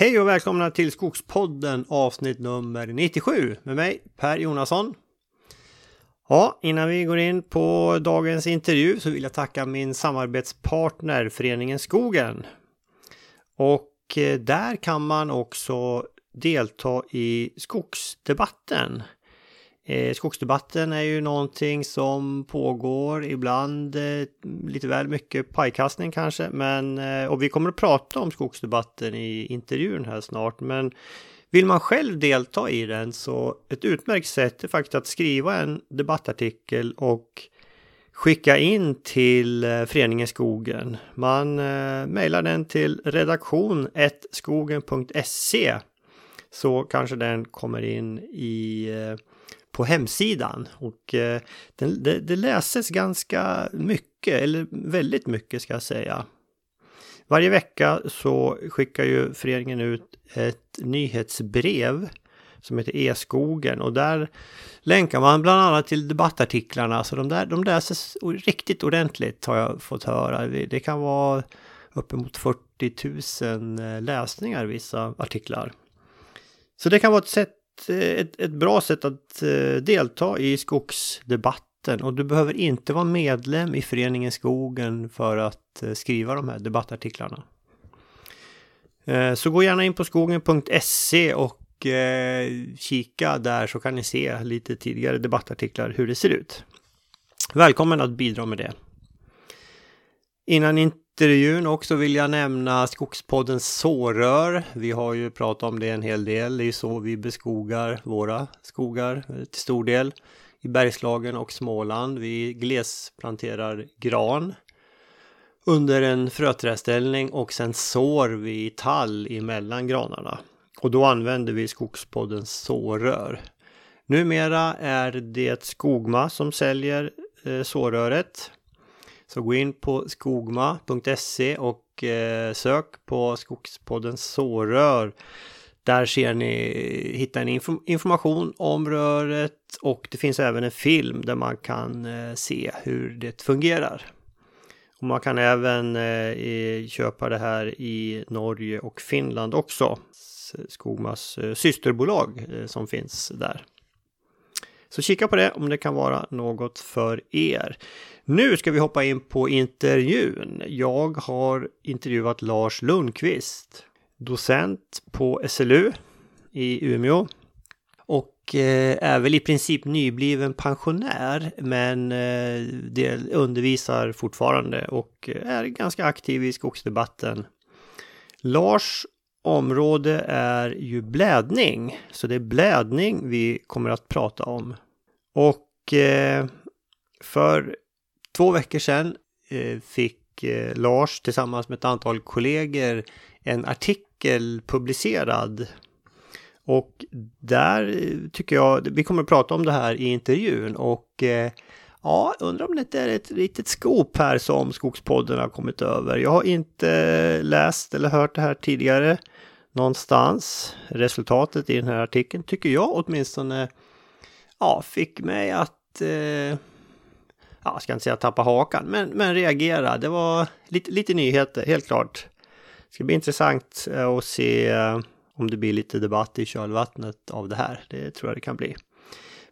Hej och välkomna till Skogspodden avsnitt nummer 97 med mig Per Jonasson. Ja, innan vi går in på dagens intervju så vill jag tacka min samarbetspartner Föreningen Skogen. Och eh, där kan man också delta i skogsdebatten. Eh, skogsdebatten är ju någonting som pågår ibland eh, lite väl mycket pajkastning kanske, men eh, och vi kommer att prata om skogsdebatten i intervjun här snart. Men vill man själv delta i den så ett utmärkt sätt är faktiskt att skriva en debattartikel och skicka in till eh, Föreningen Skogen. Man eh, mejlar den till redaktion skogen.se så kanske den kommer in i eh, på hemsidan. Och eh, det, det, läses ganska mycket, eller väldigt mycket ska jag säga. Varje vecka så skickar ju föreningen ut ett nyhetsbrev som heter E-skogen och där länkar man bland annat till debattartiklarna. Så de, där, de läses riktigt ordentligt har jag fått höra. Det kan vara uppemot 40 000 eh, läsningar vissa artiklar. Så det kan vara ett sätt ett, ett bra sätt att eh, delta i skogsdebatten och du behöver inte vara medlem i föreningen Skogen för att eh, skriva de här debattartiklarna. Eh, så gå gärna in på skogen.se och kika där så kan ni se lite tidigare debattartiklar hur det ser ut. Välkommen att bidra med det. Innan ni intervjun också vill jag nämna Skogspoddens sårör. Vi har ju pratat om det en hel del. Det är så vi beskogar våra skogar eh, till stor del i Bergslagen och Småland. Vi glesplanterar gran under en fröträdställning och sen sår vi tall emellan granarna. Och då använder vi Skogspoddens sårör. Numera är det Skogma som säljer eh, såröret. Så gå in på skogma.se och eh, sök på Skogspodden sårör. Där ser ni, hittar ni information om röret och det finns även en film där man kan eh, se hur det fungerar. Och man kan även eh, köpa det här i Norge och Finland också. Skogmas eh, systerbolag eh, som finns där. Så kika på det om det kan vara något för er. Nu ska vi hoppa in på intervjun. Jag har intervjuat Lars Lundqvist, docent på SLU i Umeå och eh, är väl i princip nybliven pensionär men eh, undervisar fortfarande och eh, är ganska aktiv i skogsdebatten. Lars område är ju blädning, så det är blädning vi kommer att prata om. Och eh, för två veckor sedan eh, fick eh, Lars tillsammans med ett antal kollegor en artikel publicerad. Och där eh, tycker jag, vi kommer att prata om det här i intervjun och eh, ja, undrar om det inte är ett litet skop här som Skogspodden har kommit över. Jag har inte läst eller hört det här tidigare någonstans. Resultatet i den här artikeln tycker jag åtminstone ja, fick mig att eh, ja, jag ska inte säga tappa hakan, men, men reagera. Det var lite, lite nyheter, helt klart. Det ska bli intressant eh, att se eh, om det blir lite debatt i kölvattnet av det här. Det tror jag det kan bli.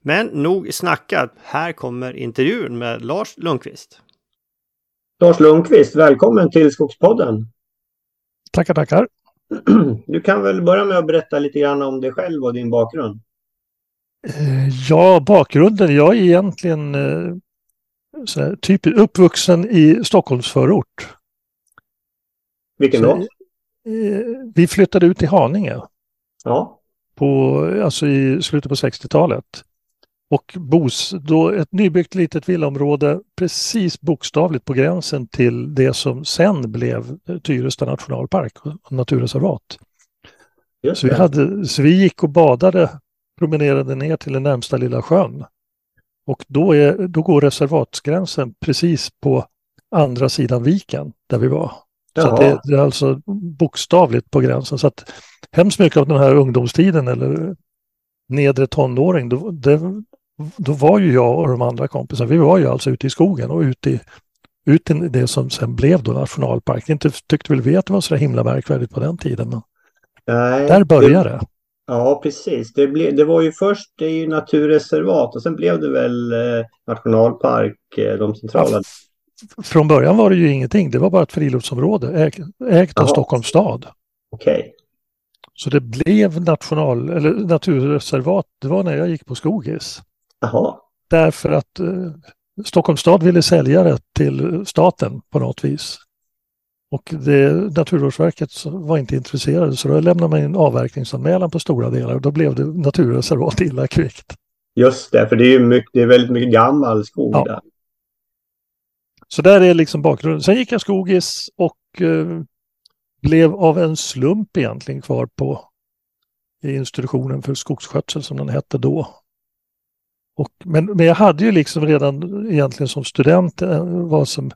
Men nog snackat. Här kommer intervjun med Lars Lundqvist. Lars Lundqvist, välkommen till Skogspodden. Tackar, tackar. Du kan väl börja med att berätta lite grann om dig själv och din bakgrund? Eh, ja, bakgrunden. Jag är egentligen så här, typ uppvuxen i Stockholmsförort. Vilken då? Så, vi flyttade ut till Haninge. Ja. På, alltså i slutet på 60-talet. Och bos, då ett nybyggt litet villaområde precis bokstavligt på gränsen till det som sen blev Tyresta nationalpark och naturreservat. Så vi, hade, så vi gick och badade, promenerade ner till den närmsta lilla sjön. Och då, är, då går reservatsgränsen precis på andra sidan viken där vi var. Så det, det, är alltså bokstavligt på gränsen. Så att hemskt mycket av den här ungdomstiden eller nedre tonåring, då, det, då var ju jag och de andra kompisarna, vi var ju alltså ute i skogen och ute i, ut i det som sen blev då nationalpark. Inte tyckte väl vi att det var så himla märkvärdigt på den tiden. Men Nej, Där började det. Ja, precis. Det, ble, det var ju först det är ju naturreservat och sen blev det väl eh, nationalpark, eh, de centrala. Från början var det ju ingenting. Det var bara ett friluftsområde äg, ägt av. Stockholms stad. Okej. Så det blev national, eller naturreservat. Det var när jag gick på Skogis. Jaha. Därför att eh, Stockholms stad ville sälja det till staten på något vis. Och det, Naturvårdsverket var inte intresserade så då lämnade man in avverkningsanmälan på stora delar och då blev det naturreservat illa kvickt. Just det, för det är ju mycket, det är väldigt mycket gammal skog Ja. där. Så där är liksom bakgrunden. Sen gick jag Skogis och eh, blev av en slump egentligen kvar på institutionen för skogsskötsel som den hette då. Och, men, men jag hade ju liksom redan egentligen som student eh, var som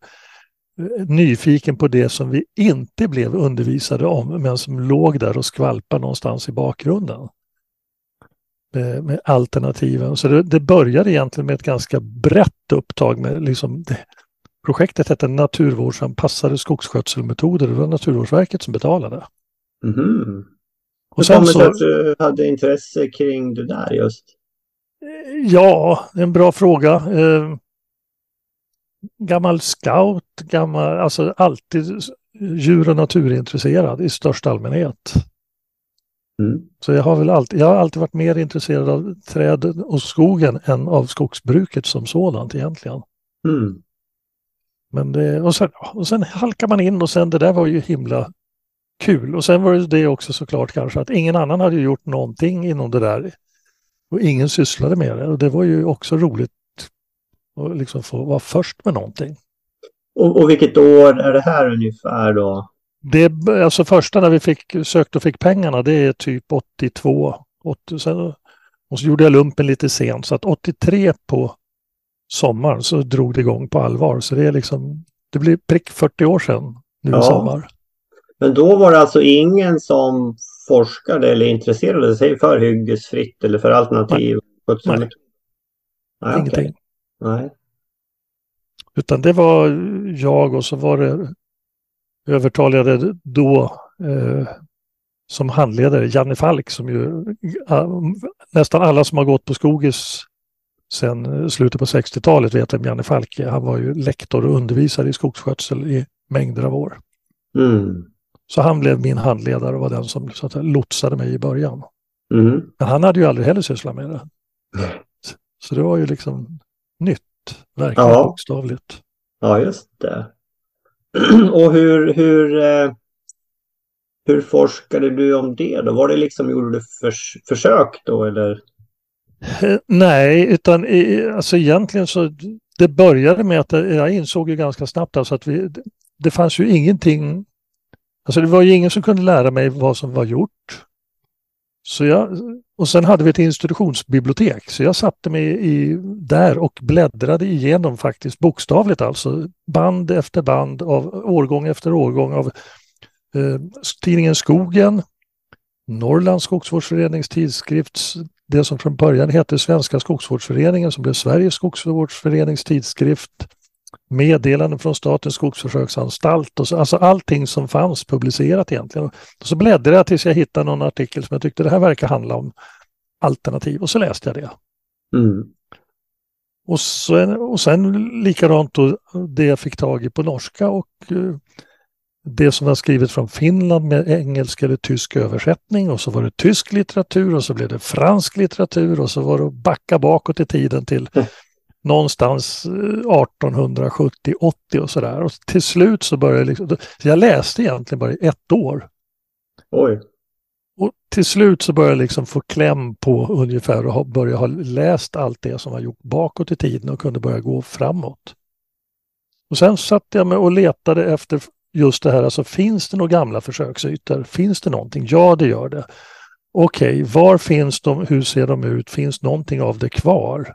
eh, nyfiken på det som vi inte blev undervisade om men som låg där och skvalpade någonstans i bakgrunden. Med, med alternativen. Så det, det började egentligen med ett ganska brett upptag med liksom det, Projektet hette Naturvårdsanpassade skogsskötselmetoder. Det var Naturvårdsverket som betalade. Mhm. Och sen så, att du hade intresse kring det där just? Ja, en bra fråga. Eh, gammal scout, gammal, alltså alltid djur och naturintresserad i största allmänhet. Mm. Så jag har väl alltid, jag har alltid varit mer intresserad av träd och skogen än av skogsbruket som sådant egentligen. Mm. Men det, och, sen, och sen halkar man in och sen det där var ju himla kul. Och sen var det det också såklart kanske att ingen annan hade gjort någonting inom det där. Och ingen sysslade med det. Och det var ju också roligt att liksom få vara först med någonting. Och, och vilket år är det här ungefär då? Det, alltså första när vi fick, sökte och fick pengarna det är typ 82. 80, sen, och så gjorde jag lumpen lite sent så att 83 på sommaren så drog det igång på allvar. Så det är liksom, det blir prick 40 år sedan nu Ja. i sommar. Men då var det alltså ingen som forskade eller intresserade sig för hyggesfritt eller för alternativ skötselmetod? Nej, okej. Ingenting. Nej. Utan det var jag och så var det övertalade då eh, som handledare, Janne Falk, som ju eh, nästan alla som har gått på Skogis sen eh, slutet på 60-talet vet vem Janne Falk är. Han var ju lektor och undervisare i skogsskötsel i mängder av år. Mm. Så han blev min handledare och var den som så att, lotsade mig i början. Mm. Men han hade ju aldrig heller sysslat med det. Så det var ju liksom nytt, verkligen Ja. bokstavligt. Ja, just det. Och hur, hur, eh, hur forskade du om det då? Var det liksom, gjorde du förs försök då eller? Eh, Nej, utan i, alltså egentligen så det började med att jag insåg ju ganska snabbt alltså att vi, det fanns ju ingenting, alltså det var ju ingen som kunde lära mig vad som var gjort. Så jag, och sen hade vi ett institutionsbibliotek så jag satte mig i, där och bläddrade igenom faktiskt bokstavligt alltså band efter band av årgång efter årgång av eh, tidningen Skogen, Norrlands skogsvårdsförenings tidskrift, det som från början hette Svenska skogsvårdsföreningen som blev Sveriges skogsvårdsförenings tidskrift, meddelanden från Statens skogsförsöksanstalt och så, alltså allting som fanns publicerat egentligen. Och så bläddrade jag tills jag hittade någon artikel som jag tyckte det här verkar handla om alternativ och så läste jag det. Mm. Och sen, och sen likadant då det jag fick tag i på norska och eh, det som var skrivet från Finland med engelsk eller tysk översättning och så var det tysk litteratur och så blev det fransk litteratur och så var det att backa bakåt i tiden till Mm. Någonstans eh, 1870-80 och sådär. Och till slut så började jag liksom, så jag läste egentligen bara i ett år. Oj. Och till slut så började jag liksom få kläm på ungefär och börja ha läst allt det som var gjort bakåt i tiden och kunde börja gå framåt. Och sen satte jag mig och letade efter just det här, alltså finns det några gamla försöksytor? Finns det någonting? Ja, det gör det. Okej, var finns de? Hur ser de ut? Finns någonting av det kvar?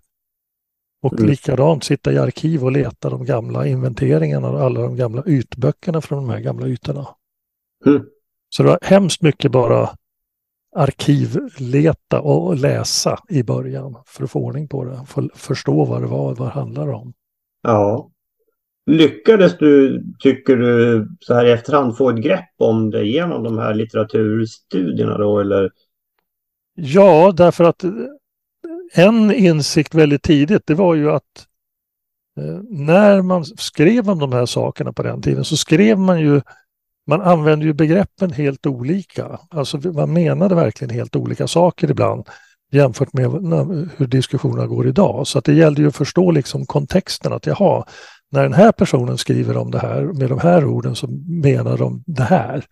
Och Mm. likadant sitta i arkiv och leta de gamla inventeringarna och alla de gamla ytböckerna från de här gamla ytorna. Mm. Så det var hemskt mycket bara arkivleta och läsa i början för att få ordning på det. För förstå vad det var, vad det handlar om. Ja. Lyckades du, tycker du, så här i efterhand få ett grepp om det genom de här litteraturstudierna då eller? Ja, därför att en insikt väldigt tidigt det var ju att eh, när man skrev om de här sakerna på den tiden så skrev man ju man använde ju begreppen helt olika. Alltså man menade verkligen helt olika saker ibland jämfört med hur diskussionerna går idag. Så att det gällde ju att förstå liksom kontexten att jaha, när den här personen skriver om det här med de här orden så menar de det här.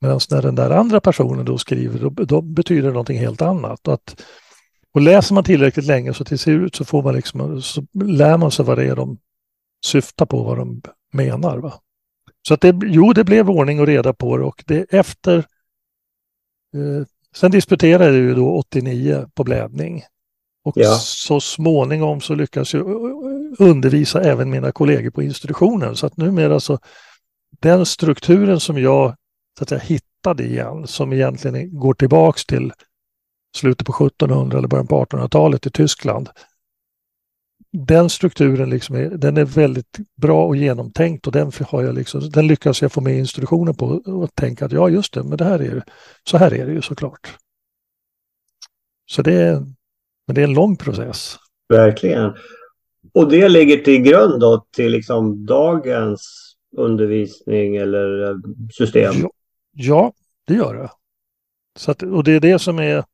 Medan när den där andra personen då skriver då, då betyder det någonting helt annat. Och, att, och läser man tillräckligt länge så till slut så får man liksom, så lär man sig vad det är de syftar på, vad de menar. Va? Så att det, jo, det blev ordning och reda på det och det efter eh, Sen disputerade jag ju då 89 på blädning. Och ja. så småningom så lyckas jag undervisa även mina kollegor på institutionen. Så att numera så den strukturen som jag så att jag hittade igen, som egentligen går tillbaks till slutet på 1700 eller början på 1800-talet i Tyskland. Den strukturen liksom är, den är väldigt bra och genomtänkt och den, har jag liksom, den lyckas jag få med institutionen på och tänka att ja just det, men det här är, så här är det ju såklart. Så det är, men det är en lång process. Verkligen. Och det ligger till grund då till liksom dagens undervisning eller system? Ja, ja det gör det. Så att, och det är det som är...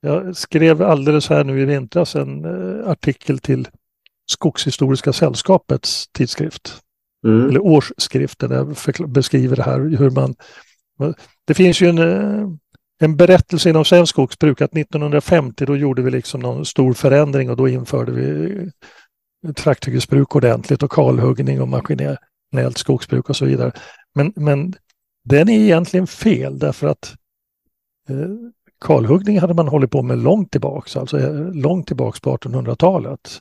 Jag skrev alldeles här nu i vintras en uh, artikel till Skogshistoriska sällskapets tidskrift. Mm. Eller årsskrift där jag beskriver det här hur man... Det finns ju en, uh, en berättelse inom svenskt skogsbruk att 1950 då gjorde vi liksom någon stor förändring och då införde vi trakthyggesbruk ordentligt och kalhuggning och maskinellt skogsbruk och så vidare. Men, men den är egentligen fel därför att eh, kalhuggning hade man hållit på med långt tillbaks, alltså eh, långt tillbaks på 1800-talet.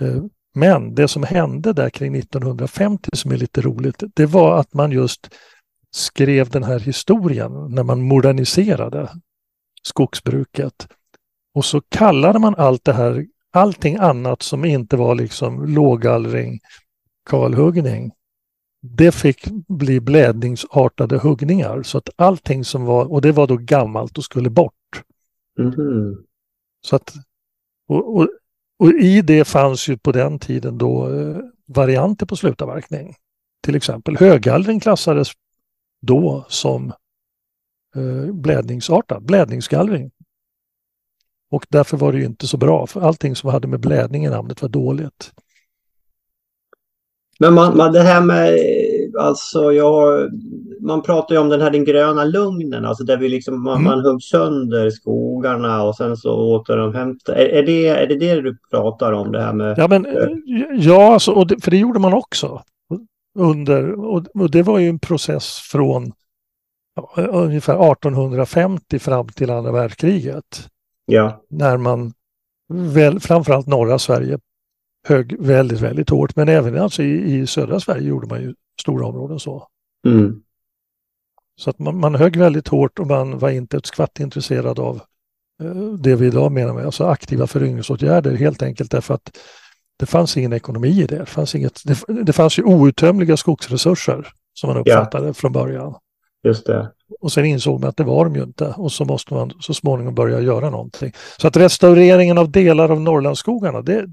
Eh, men det som hände där kring 1950 som är lite roligt, det var att man just skrev den här historien när man moderniserade skogsbruket. Och så kallade man allt det här, allting annat som inte var liksom lågallring, kalhuggning, det fick bli blädningsartade huggningar. Så att allting som var, och det var då gammalt och skulle bort. Mm. Så att, och, och, och, i det fanns ju på den tiden då eh, varianter på slutavverkning. Till exempel högallring klassades då som eh, blädningsartad, blädningsgallring. Och därför var det ju inte så bra, för allting som hade med blädning i namnet var dåligt. Men man, man, det här med, alltså jag, man pratar ju om den här den gröna lugnen, alltså där vi liksom, man, mm. man högg sönder skogarna och sen så återhämtade. Är, är, det, är det det du pratar om, det här med? Ja, men, ja alltså, det, för det gjorde man också under, och, och det var ju en process från ja, ungefär 1850 fram till andra världskriget. Ja. När man, väl, framförallt norra Sverige, högg väldigt, väldigt hårt. Men även alltså i, i södra Sverige gjorde man ju stora områden så. Mm. Så att man, man högg väldigt hårt och man var inte ett skvatt intresserad av eh, det vi idag menar med alltså aktiva föryngringsåtgärder helt enkelt därför att det fanns ingen ekonomi i det. Det fanns, inget, det, det fanns ju outtömliga skogsresurser som man uppfattade ja. från början. Just det. Och sen insåg man att det var de ju inte och så måste man så småningom börja göra någonting. Så att restaureringen av delar av Norrlandsskogarna, det,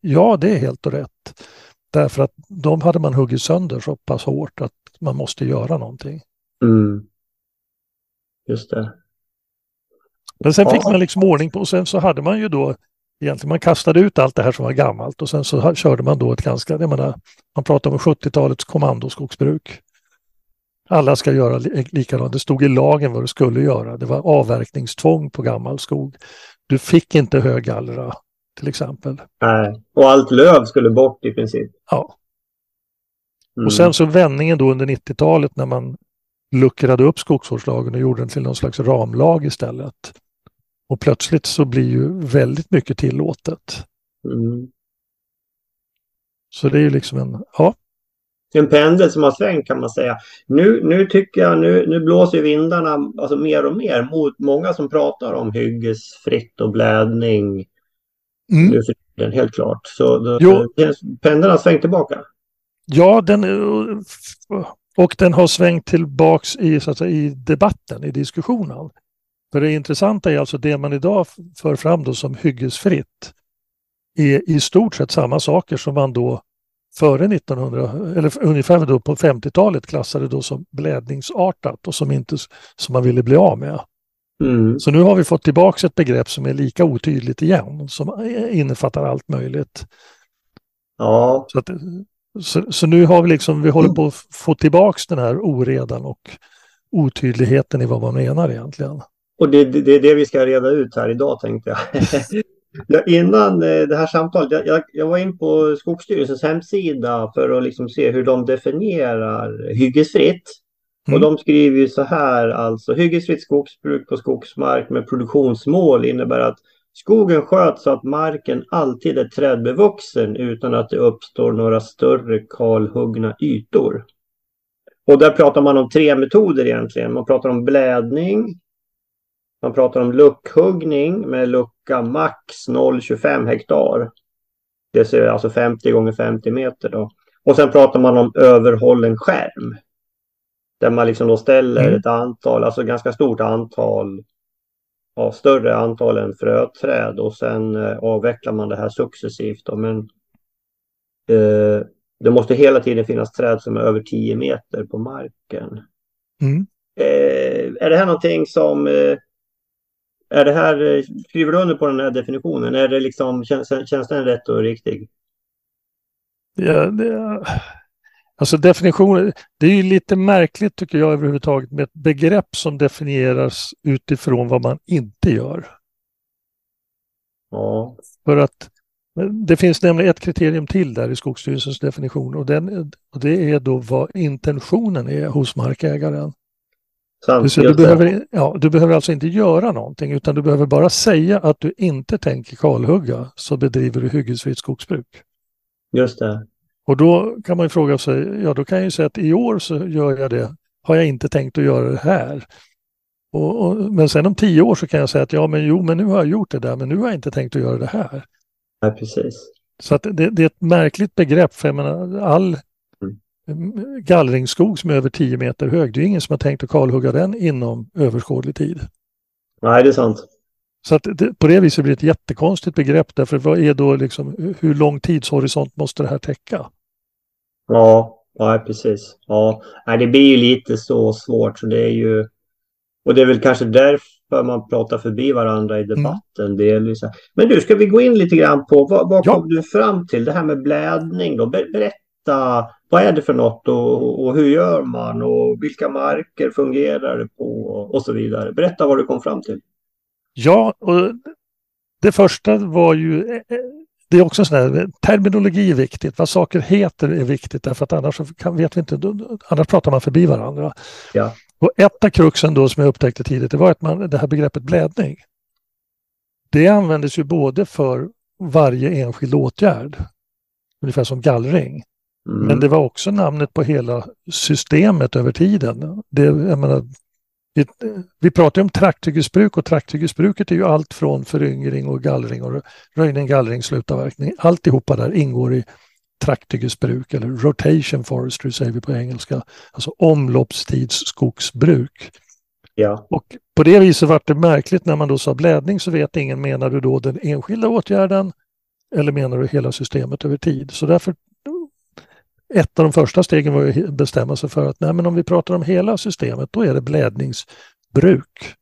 ja det är helt och rätt. Därför att de hade man huggit sönder så pass hårt att man måste göra någonting. Mm. Just det. Men sen fick man liksom ordning på och sen så hade man ju då egentligen man kastade ut allt det här som var gammalt och sen så körde man då ett ganska, jag menar, man pratar om 70-talets kommandoskogsbruk. Alla ska göra likadant. Det stod i lagen vad du skulle göra. Det var avverkningstvång på gammal skog. Du fick inte högallra till exempel. Nej, och allt löv skulle bort i princip. Ja. Mm. Och sen så vändningen då under 90-talet när man luckrade upp skogsvårdslagen och gjorde den till någon slags ramlag istället. Och plötsligt så blir ju väldigt mycket tillåtet. Mm. Så det är ju liksom en, ja. En pendel som har svängt kan man säga. Nu, nu tycker jag, nu, nu blåser vindarna alltså mer och mer mot många som pratar om hyggesfritt och blädning. Mm. Nu för helt klart. Så då, pendeln har svängt tillbaka. Ja, den, och den har svängt tillbaks i, så att säga, i debatten, i diskussionen. För det intressanta är alltså det man idag för fram då som hyggesfritt är i stort sett samma saker som man då före 1900, eller ungefär då på 50-talet klassade då som blädningsartat och som, inte, som man ville bli av med. Mm. Så nu har vi fått tillbaka ett begrepp som är lika otydligt igen, som innefattar allt möjligt. Ja. Så, att, så, så, nu har vi liksom, vi håller på att få tillbaka den här oredan och otydligheten i vad man menar egentligen. Och det, det, det är det vi ska reda ut här idag tänkte jag. ja, innan eh, det här samtalet, jag, jag, jag, var in på Skogsstyrelsens hemsida för att liksom se hur de definierar hyggesfritt. Mm. Och de skriver ju så här alltså, hyggesfritt skogsbruk på skogsmark med produktionsmål innebär att skogen sköts så att marken alltid är trädbevuxen utan att det uppstår några större kalhuggna ytor. Och där pratar man om tre metoder egentligen. Man pratar om blädning, man pratar om luckhuggning med lucka max 0,25 hektar. Det är alltså 50 gånger 50 meter då. Och sen pratar man om överhållen skärm. Där man liksom då ställer mm. ett antal, alltså ganska stort antal, ja, större antal än fröträd och sen eh, avvecklar man det här successivt. Då. Men eh, det måste hela tiden finnas träd som är över 10 meter på marken. Mm. Eh, är det här någonting som eh, är det här, eh, skriver du under på den här definitionen? Är det liksom, känns, känns den rätt och riktig? Ja, det, alltså definitionen, det är ju lite märkligt tycker jag överhuvudtaget med ett begrepp som definieras utifrån vad man inte gör. Ja. För att det finns nämligen ett kriterium till där i Skogsstyrelsens definition och, den, och det är då vad intentionen är hos markägaren. Sant, du, behöver, ja, du behöver alltså inte göra någonting utan du behöver bara säga att du inte tänker kalhugga så bedriver du hyggesfritt skogsbruk. Just det. Och då kan man ju fråga sig, ja då kan jag ju säga att i år så gör jag det, har jag inte tänkt att göra det här. Och, och, men sen om tio år så kan jag säga att ja men jo men nu har jag gjort det där men nu har jag inte tänkt att göra det här. Ja, precis. Så att det, det är ett märkligt begrepp för jag menar all gallringsskog som är över 10 meter hög. Det är ingen som har tänkt att kalhugga den inom överskådlig tid. Nej, det är sant. Så att det, på det viset blir det ett jättekonstigt begrepp därför vad är då liksom, hur lång tidshorisont måste det här täcka? Ja, ja precis. Ja, det blir ju lite så svårt så det är ju och det är väl kanske därför man pratar förbi varandra i debatten. Mm. Delvis. Men du, ska vi gå in lite grann på vad, vad ja. kom du fram till? Det här med blädning då. Berätta vad är det för något och, och, hur gör man och vilka marker fungerar det på och så vidare. Berätta vad du kom fram till. Ja, och det första var ju eh, eh, det är också sån här, terminologi är viktigt, vad saker heter är viktigt därför att annars kan, vet vi inte, annars pratar man förbi varandra. Ja. Och ett av kruxen då som jag upptäckte tidigt, det var att man, det här begreppet blädning. Det användes ju både för varje enskild åtgärd, ungefär som gallring. Mm. Men det var också namnet på hela systemet över tiden. Det, jag menar, vi, pratar om trakthyggesbruk och trakthyggesbruket är ju allt från föryngring och gallring och röjning, gallring, slutavverkning. Alltihopa där ingår i trakthyggesbruk eller rotation forestry säger vi på engelska. Alltså omloppstidsskogsbruk. Ja. Och på det viset var det märkligt när man då sa blädning så vet ingen, menar du då den enskilda åtgärden eller menar du hela systemet över tid? Så därför ett av de första stegen var att bestämma sig för att nej, men om vi pratar om hela systemet då är det blädningsbruk.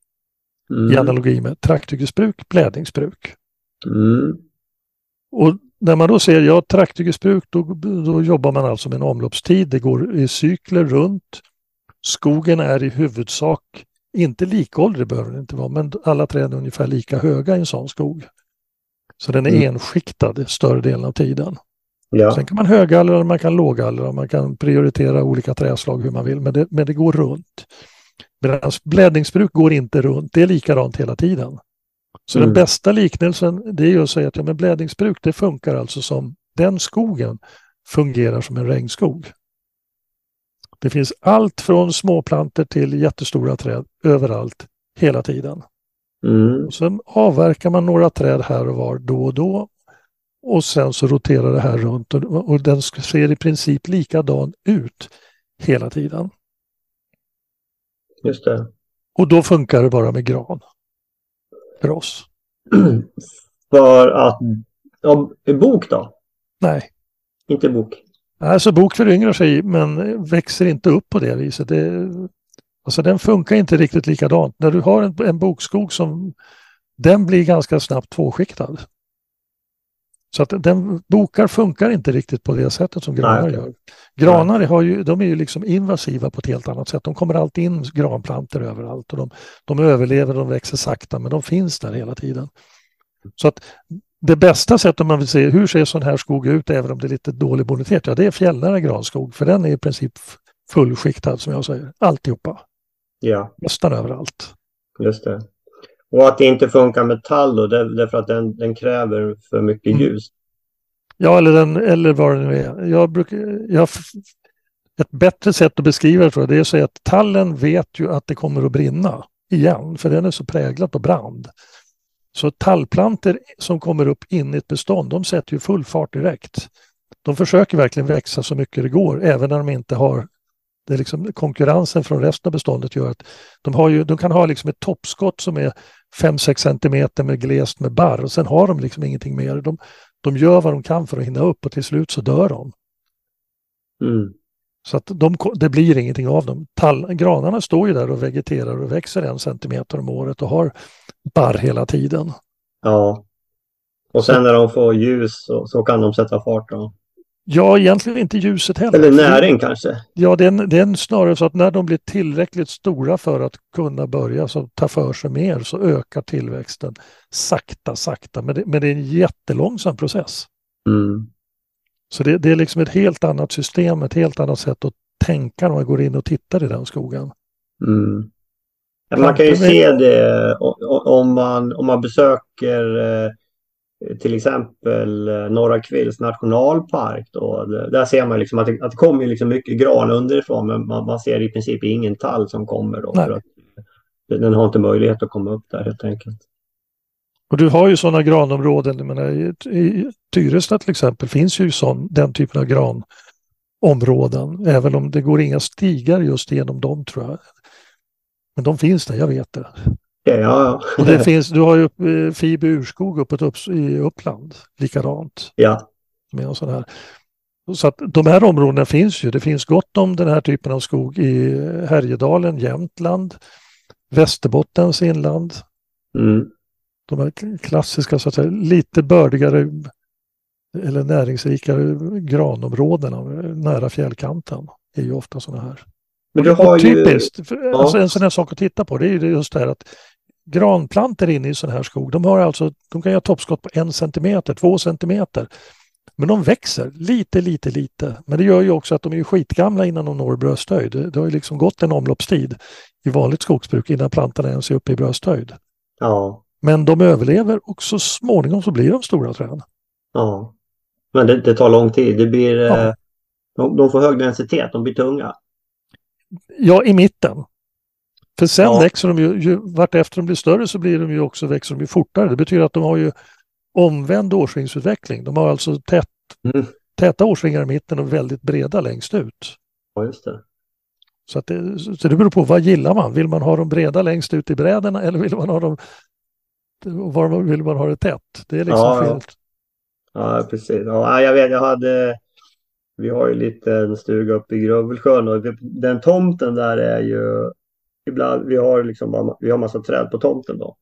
Mm. I analogi med trakthyggesbruk, blädningsbruk. Mm. Och när man då ser ja, trakthyggesbruk då, då jobbar man alltså med en omloppstid. Det går i cykler runt. Skogen är i huvudsak inte likåldrig behöver den inte vara, men alla träd är ungefär lika höga i en sån skog. Så den är mm. enskiktad större delen av tiden. Ja. Sen kan man högallra man kan lågallra. Man kan prioritera olika träslag hur man vill, men det, men det går runt. Medan blädningsbruk går inte runt, det är likadant hela tiden. Så mm. den bästa liknelsen det är att säga att ja, men blädningsbruk det funkar alltså som den skogen fungerar som en regnskog. Det finns allt från småplanter till jättestora träd överallt hela tiden. Mm. Och sen avverkar man några träd här och var då och då och sen så roterar det här runt och, och den ser i princip likadan ut hela tiden. Just det. Och då funkar det bara med gran. För oss. För att, ja, bok då? Nej. Inte bok? Alltså bok föryngrar sig men växer inte upp på det viset. Det, alltså den funkar inte riktigt likadant. När du har en, en bokskog som den blir ganska snabbt tvåskiktad. Så att den bokar funkar inte riktigt på det sättet som granar Nej. gör. Granar har ju, de är ju liksom invasiva på ett helt annat sätt. De kommer alltid in granplantor överallt och de, de överlever, de växer sakta men de finns där hela tiden. Så att det bästa sättet om man vill se hur ser sån här skog ut även om det är lite dålig bonitet, ja det är fjällnära granskog för den är i princip fullskiktad som jag säger, alltihopa. Ja. Nästan överallt. Just det. Och att det inte funkar med tall då, det är för att den, den kräver för mycket mm. ljus. Ja, eller, den, eller vad det nu är. Jag brukar, jag, ett bättre sätt att beskriva det tror jag, det är att säga att tallen vet ju att det kommer att brinna igen, för den är så präglad på brand. Så tallplanter som kommer upp in i ett bestånd, de sätter ju full fart direkt. De försöker verkligen växa så mycket det går, även när de inte har det är liksom, konkurrensen från resten av beståndet gör att de, har ju, de kan ha liksom ett toppskott som är 5-6 centimeter med glest med barr och sen har de liksom ingenting mer. De, de gör vad de kan för att hinna upp och till slut så dör de. Mm. Så att de, det blir ingenting av dem. Tall, granarna står ju där och vegeterar och växer en centimeter om året och har barr hela tiden. Ja. Och sen när de får ljus så, så kan de sätta fart. Då. Ja, egentligen inte ljuset heller. Eller näring kanske? Ja, det är, det är snarare så att när de blir tillräckligt stora för att kunna börja så ta för sig mer så ökar tillväxten sakta, sakta. Men det, men det är en jättelångsam process. Mm. Så det, det, är liksom ett helt annat system, ett helt annat sätt att tänka när man går in och tittar i den skogen. Mm. man kan ju se det om man, om man besöker eh, till exempel eh, Norra Kvills nationalpark. Då, där ser man liksom att det, att det kommer liksom mycket gran underifrån men man, man, ser i princip ingen tall som kommer. Då, för att den har inte möjlighet att komma upp där helt enkelt. Och du har ju sådana granområden, menar, i, i Tyresta till exempel finns ju sån, den typen av granområden, även om det går inga stigar just genom dem tror jag. Men de finns där, jag vet det. Ja, ja. Och det finns, du har ju eh, Fibe urskog uppe upp, i Uppland, likadant. Ja. Med en sån här. Så att de här områdena finns ju. Det finns gott om den här typen av skog i Härjedalen, Jämtland, Västerbottens inland. Mm. De här klassiska, så att säga, lite bördigare eller näringsrikare granområdena nära fjällkanten är ju ofta sådana här. Men du har typiskt, ju... alltså en sån här sak att titta på det är ju just det här att granplanter inne i sån här skog, de, har alltså, de kan göra toppskott på en centimeter, två centimeter. Men de växer lite, lite, lite. Men det gör ju också att de är skitgamla innan de når brösthöjd. Det har ju liksom gått en omloppstid i vanligt skogsbruk innan plantorna ens är uppe i brösthöjd. Ja. Men de överlever och så småningom så blir de stora träd. Ja. Men det, det tar lång tid. Det blir, ja. Eh, de, de, får hög densitet, de blir tunga. Ja, i mitten. För sen ja. växer de ju, ju, vart efter de blir större så blir de ju också, växer de ju fortare. Det betyder att de har ju omvänd årsringsutveckling. De har alltså tätt, mm. täta årsringar i mitten och väldigt breda längst ut. Ja, just det. Så, att det, så det beror på vad gillar man? Vill man ha dem breda längst ut i bräderna eller vill man ha dem var vill man ha det tätt? Det är liksom ja, fel. Ja, precis. Ja, jag vet, jag hade vi har ju en stuga uppe i Grövelsjön och den tomten där är ju ibland, vi har liksom vi har massa träd på tomten då.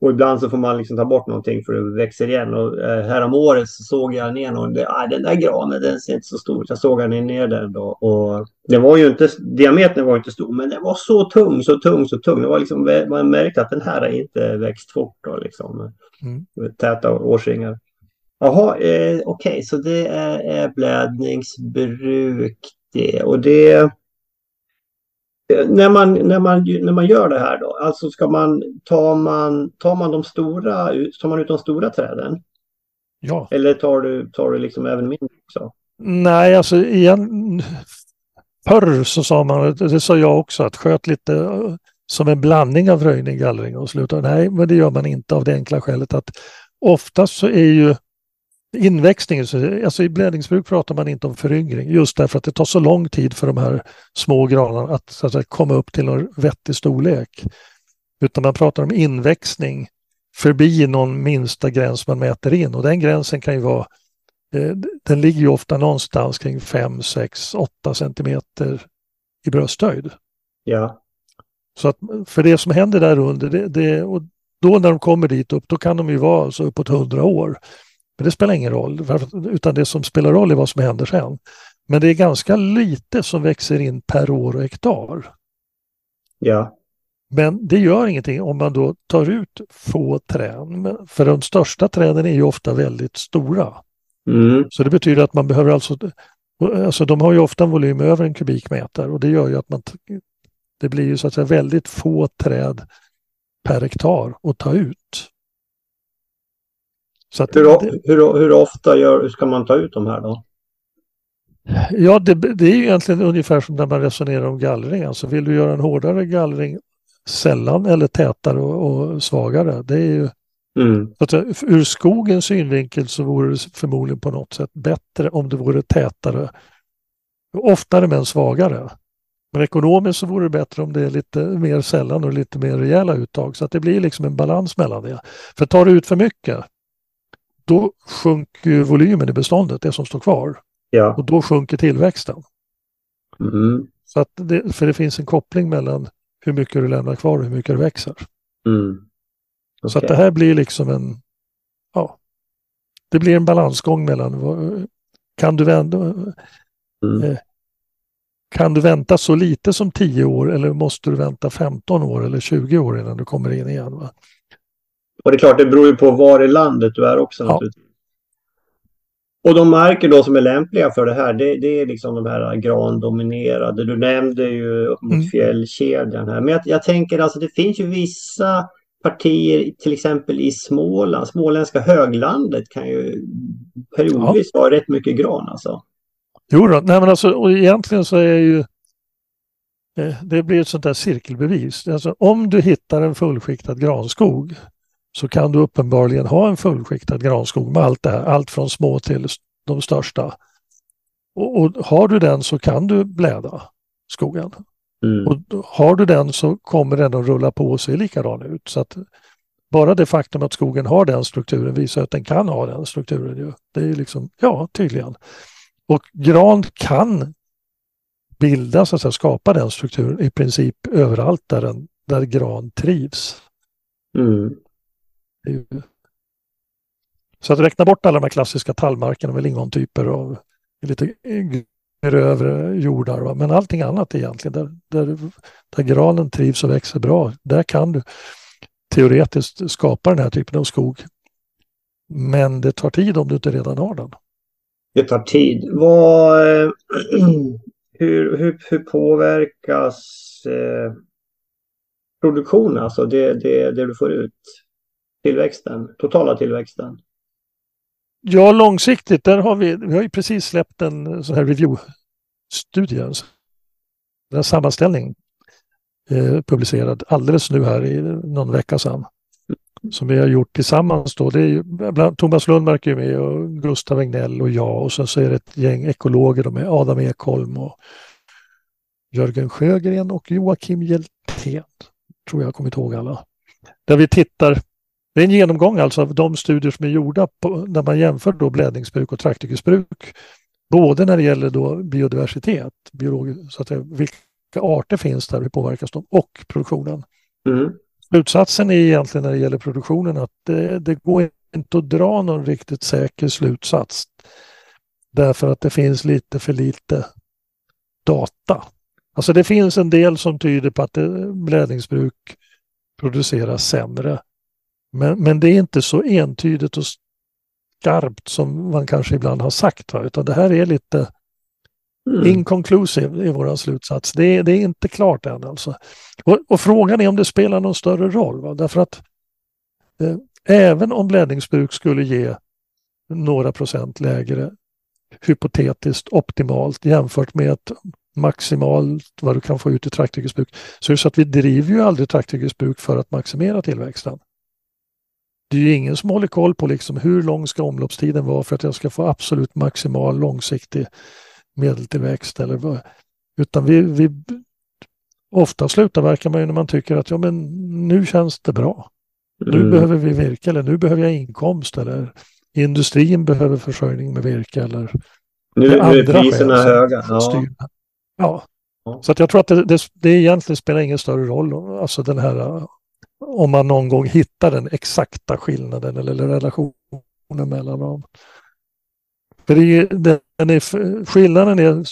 Och ibland så får man liksom ta bort någonting för det växer igen. Och eh, härom året så såg jag ner någon, det, ah, den där granen den ser inte så stor ut. Jag såg den ner den då. Och det var ju inte, diametern var inte stor men den var så tung, så tung, så tung. Det var liksom, man märkte att den här har inte växt fort då liksom. Mm. Täta årsringar. Jaha, eh, okej, okay, så det är, är blädningsbruk det. Och det... När man, när, man, när man gör det här då, alltså ska man, tar man, tar man de stora, tar man ut de stora träden? Ja. Eller tar du, tar du liksom även mindre också? Nej, alltså igen, förr så sa man, det sa jag också, att sköt lite eh, som en blandning av röjning, gallring och sluta. Nej, men det gör man inte av det enkla skälet att oftast så är ju inväxtningen, alltså i blädningsbruk pratar man inte om föryngring just därför att det tar så lång tid för de här små granarna att, så att säga, komma upp till en vettig storlek. Utan man pratar om inväxning förbi någon minsta gräns man mäter in och den gränsen kan ju vara eh, den ligger ju ofta någonstans kring 5, 6, 8 centimeter i brösthöjd. Ja. Så att för det som händer där under, det, det, och då när de kommer dit upp, då kan de ju vara så uppåt 100 år. Men det spelar ingen roll, utan det som spelar roll är vad som händer sen. Men det är ganska lite som växer in per år och hektar. Ja. Men det gör ingenting om man då tar ut få träd. För de största träden är ju ofta väldigt stora. Mm. Så det betyder att man behöver alltså, alltså de har ju ofta en volym över en kubikmeter och det gör ju att man, det blir ju så att säga väldigt få träd per hektar att ta ut. Så hur, hur, hur, ofta gör, ska man ta ut de här då? Ja, det, det är ju egentligen ungefär som när man resonerar om gallring. Alltså vill du göra en hårdare gallring sällan eller tätare och, och svagare. Det är ju, mm. att, ur skogens synvinkel så vore det förmodligen på något sätt bättre om det vore tätare. Oftare men svagare. Men ekonomiskt så vore det bättre om det är lite mer sällan och lite mer rejäla uttag. Så att det blir liksom en balans mellan det. För tar du ut för mycket då sjunker volymen i beståndet, det som står kvar. Ja. Och då sjunker tillväxten. Mm. Så att det, för det finns en koppling mellan hur mycket du lämnar kvar och hur mycket du växer. Mm. Okay. Så att det här blir liksom en, ja, det blir en balansgång mellan, kan du vända, mm. eh, kan du vänta så lite som 10 år eller måste du vänta 15 år eller 20 år innan du kommer in igen? Va? Och det är klart, det beror ju på var i landet du är också. Ja. Och de marker då som är lämpliga för det här, det, det är liksom de här grandominerade. Du nämnde ju upp mot mm. fjällkedjan här. Men jag, jag, tänker alltså, det finns ju vissa partier, till exempel i Småland, småländska höglandet kan ju periodvis ja. vara rätt mycket gran alltså. Jo då, nej men alltså och egentligen så är ju eh, det blir ett sånt där cirkelbevis. Alltså, om du hittar en fullskiktad granskog så kan du uppenbarligen ha en fullskiktad granskog med allt det här, allt från små till de största. Och, och har du den så kan du bläda skogen. Mm. Och har du den så kommer den att rulla på och se likadan ut. Så att bara det faktum att skogen har den strukturen visar att den kan ha den strukturen. Ju. Det är liksom, ja, tydligen. Och gran kan bilda, så att säga, skapa den strukturen i princip överallt där, den, där gran trivs. Mm. Så att räkna bort alla de här klassiska tallmarkerna med lingontyper och lite grövre jordar. Va? Men allting annat egentligen, där, där, där granen trivs och växer bra, där kan du teoretiskt skapa den här typen av skog. Men det tar tid om du inte redan har den. Det tar tid. Vad, hur, hur, hur påverkas eh, produktionen, alltså det, det, det du får ut? Tillväxten, totala tillväxten? Ja, långsiktigt, där har vi, vi har ju precis släppt en sån här review-studie, en sammanställning eh, publicerad alldeles nu här i någon vecka sedan. Som vi har gjort tillsammans då. Det är ju, bland, Thomas Lundmark är med och Gustav Egnell och jag och sen så är det ett gäng ekologer med Adam Ekholm och Jörgen Sjögren och Joakim Hjeltén. Tror jag har kommit ihåg alla. Där vi tittar det är en genomgång alltså av de studier som är gjorda på, när man jämför då blädningsbruk och trakthyggesbruk. Både när det gäller då biodiversitet, så att det, vilka arter finns där, hur påverkas de, och produktionen. Mm. Slutsatsen är egentligen när det gäller produktionen att det, det går inte att dra någon riktigt säker slutsats. Därför att det finns lite för lite data. Alltså det finns en del som tyder på att blädningsbruk produceras sämre men, men det är inte så entydigt och skarpt som man kanske ibland har sagt. Va? Utan det här är lite mm. inconclusive i vår slutsats. Det är, det är inte klart än alltså. Och, och, frågan är om det spelar någon större roll. Va? Därför att eh, även om blädningsbruk skulle ge några procent lägre hypotetiskt optimalt jämfört med ett maximalt vad du kan få ut i trakthyggesbruk så är det så att vi driver ju aldrig trakthyggesbruk för att maximera tillväxten. Det är ju ingen som håller koll på liksom hur lång ska omloppstiden vara för att jag ska få absolut maximal långsiktig medeltillväxt. Eller vad. Utan vi, vi, ofta slutavverkar man ju när man tycker att ja, men nu känns det bra. Nu mm. behöver vi virke eller nu behöver jag inkomst eller industrin behöver försörjning med virke eller nu, nu är priserna höga. Ja. ja. Så att jag tror att det, det, det egentligen spelar ingen större roll, alltså den här om man någon gång hittar den exakta skillnaden eller, relationen mellan dem. För det är, den är, skillnaden är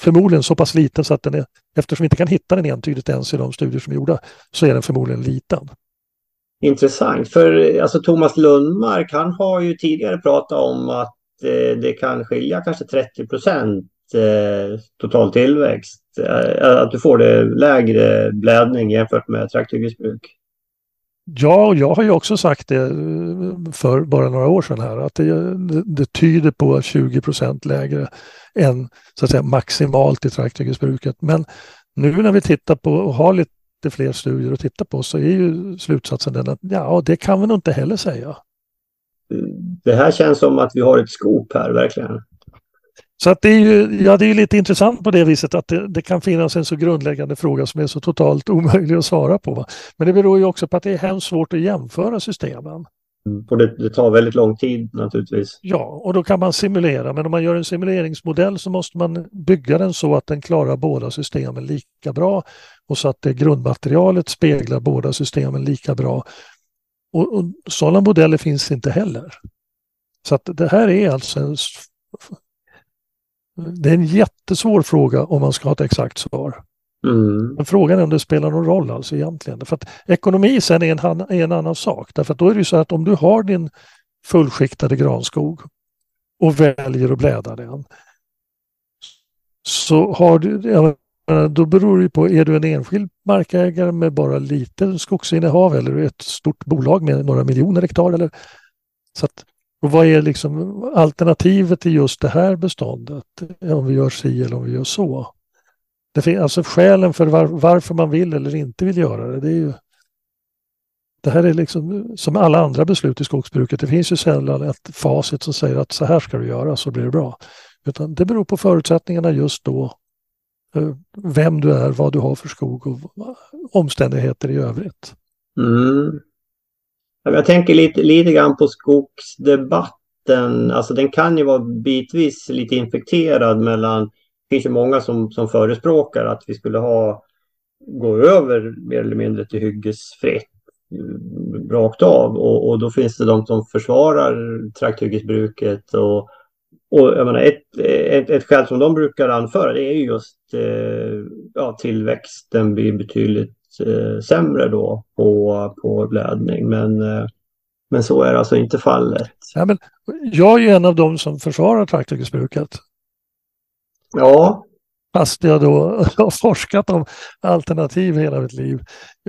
förmodligen så pass liten så att den är, eftersom vi inte kan hitta den entydigt ens i de studier som är gjorda, så är den förmodligen liten. Intressant, för alltså Thomas Lundmark han har ju tidigare pratat om att eh, det kan skilja kanske 30 procent eh, total tillväxt. Eh, att du får det lägre blädning jämfört med trakthyggesbruk. Ja, jag har ju också sagt det eh, för bara några år sedan här att det, det, det tyder på 20 procent lägre än så att säga maximalt i trakthyggesbruket. Men nu när vi tittar på och har lite fler studier att titta på så är ju slutsatsen den att ja, det kan vi nog inte heller säga. Det här känns som att vi har ett skop här verkligen. Så att det är ju ja, det är lite intressant på det viset att det, det, kan finnas en så grundläggande fråga som är så totalt omöjlig att svara på. Va? Men det beror ju också på att det är hemskt svårt att jämföra systemen. Mm, och det, det, tar väldigt lång tid naturligtvis. Ja, och då kan man simulera. Men om man gör en simuleringsmodell så måste man bygga den så att den klarar båda systemen lika bra och så att det grundmaterialet speglar båda systemen lika bra. Och, och sådana modeller finns inte heller. Så att det här är alltså en det är en jättesvår fråga om man ska ha ett exakt svar. Mm. Men frågan är om det spelar någon roll alltså egentligen. För att ekonomi sen är en, är en annan sak. Därför att då är det ju så att om du har din fullskiktade granskog och väljer att bläda den. Så har du, då beror det på, är du en enskild markägare med bara lite skogsinnehav eller ett stort bolag med några miljoner hektar? Eller, så att och vad är liksom alternativet till just det här beståndet? Om vi gör si eller om vi gör så. Det finns alltså skälen för var, varför man vill eller inte vill göra det. Det, är ju, det här är liksom som alla andra beslut i skogsbruket. Det finns ju sällan ett facit som säger att så här ska du göra så blir det bra. Utan det beror på förutsättningarna just då. Eh, vem du är, vad du har för skog och omständigheter i övrigt. Mm. Jag tänker lite, lite grann på skogsdebatten. Alltså den kan ju vara bitvis lite infekterad mellan... Det finns ju många som, som förespråkar att vi skulle ha gå över mer eller mindre till hyggesfritt mm, rakt av. Och, och då finns det de som försvarar trakthyggesbruket. Och, och jag menar, ett, ett, ett skäl som de brukar anföra det är just eh, ja, tillväxten blir betydligt sämre då på, på blädning. Men, eh, men så är alltså inte fallet. Ja, men jag är ju en av dem som försvarar trakthyggesbruket. Ja. Fast jag då har forskat om alternativ hela mitt liv.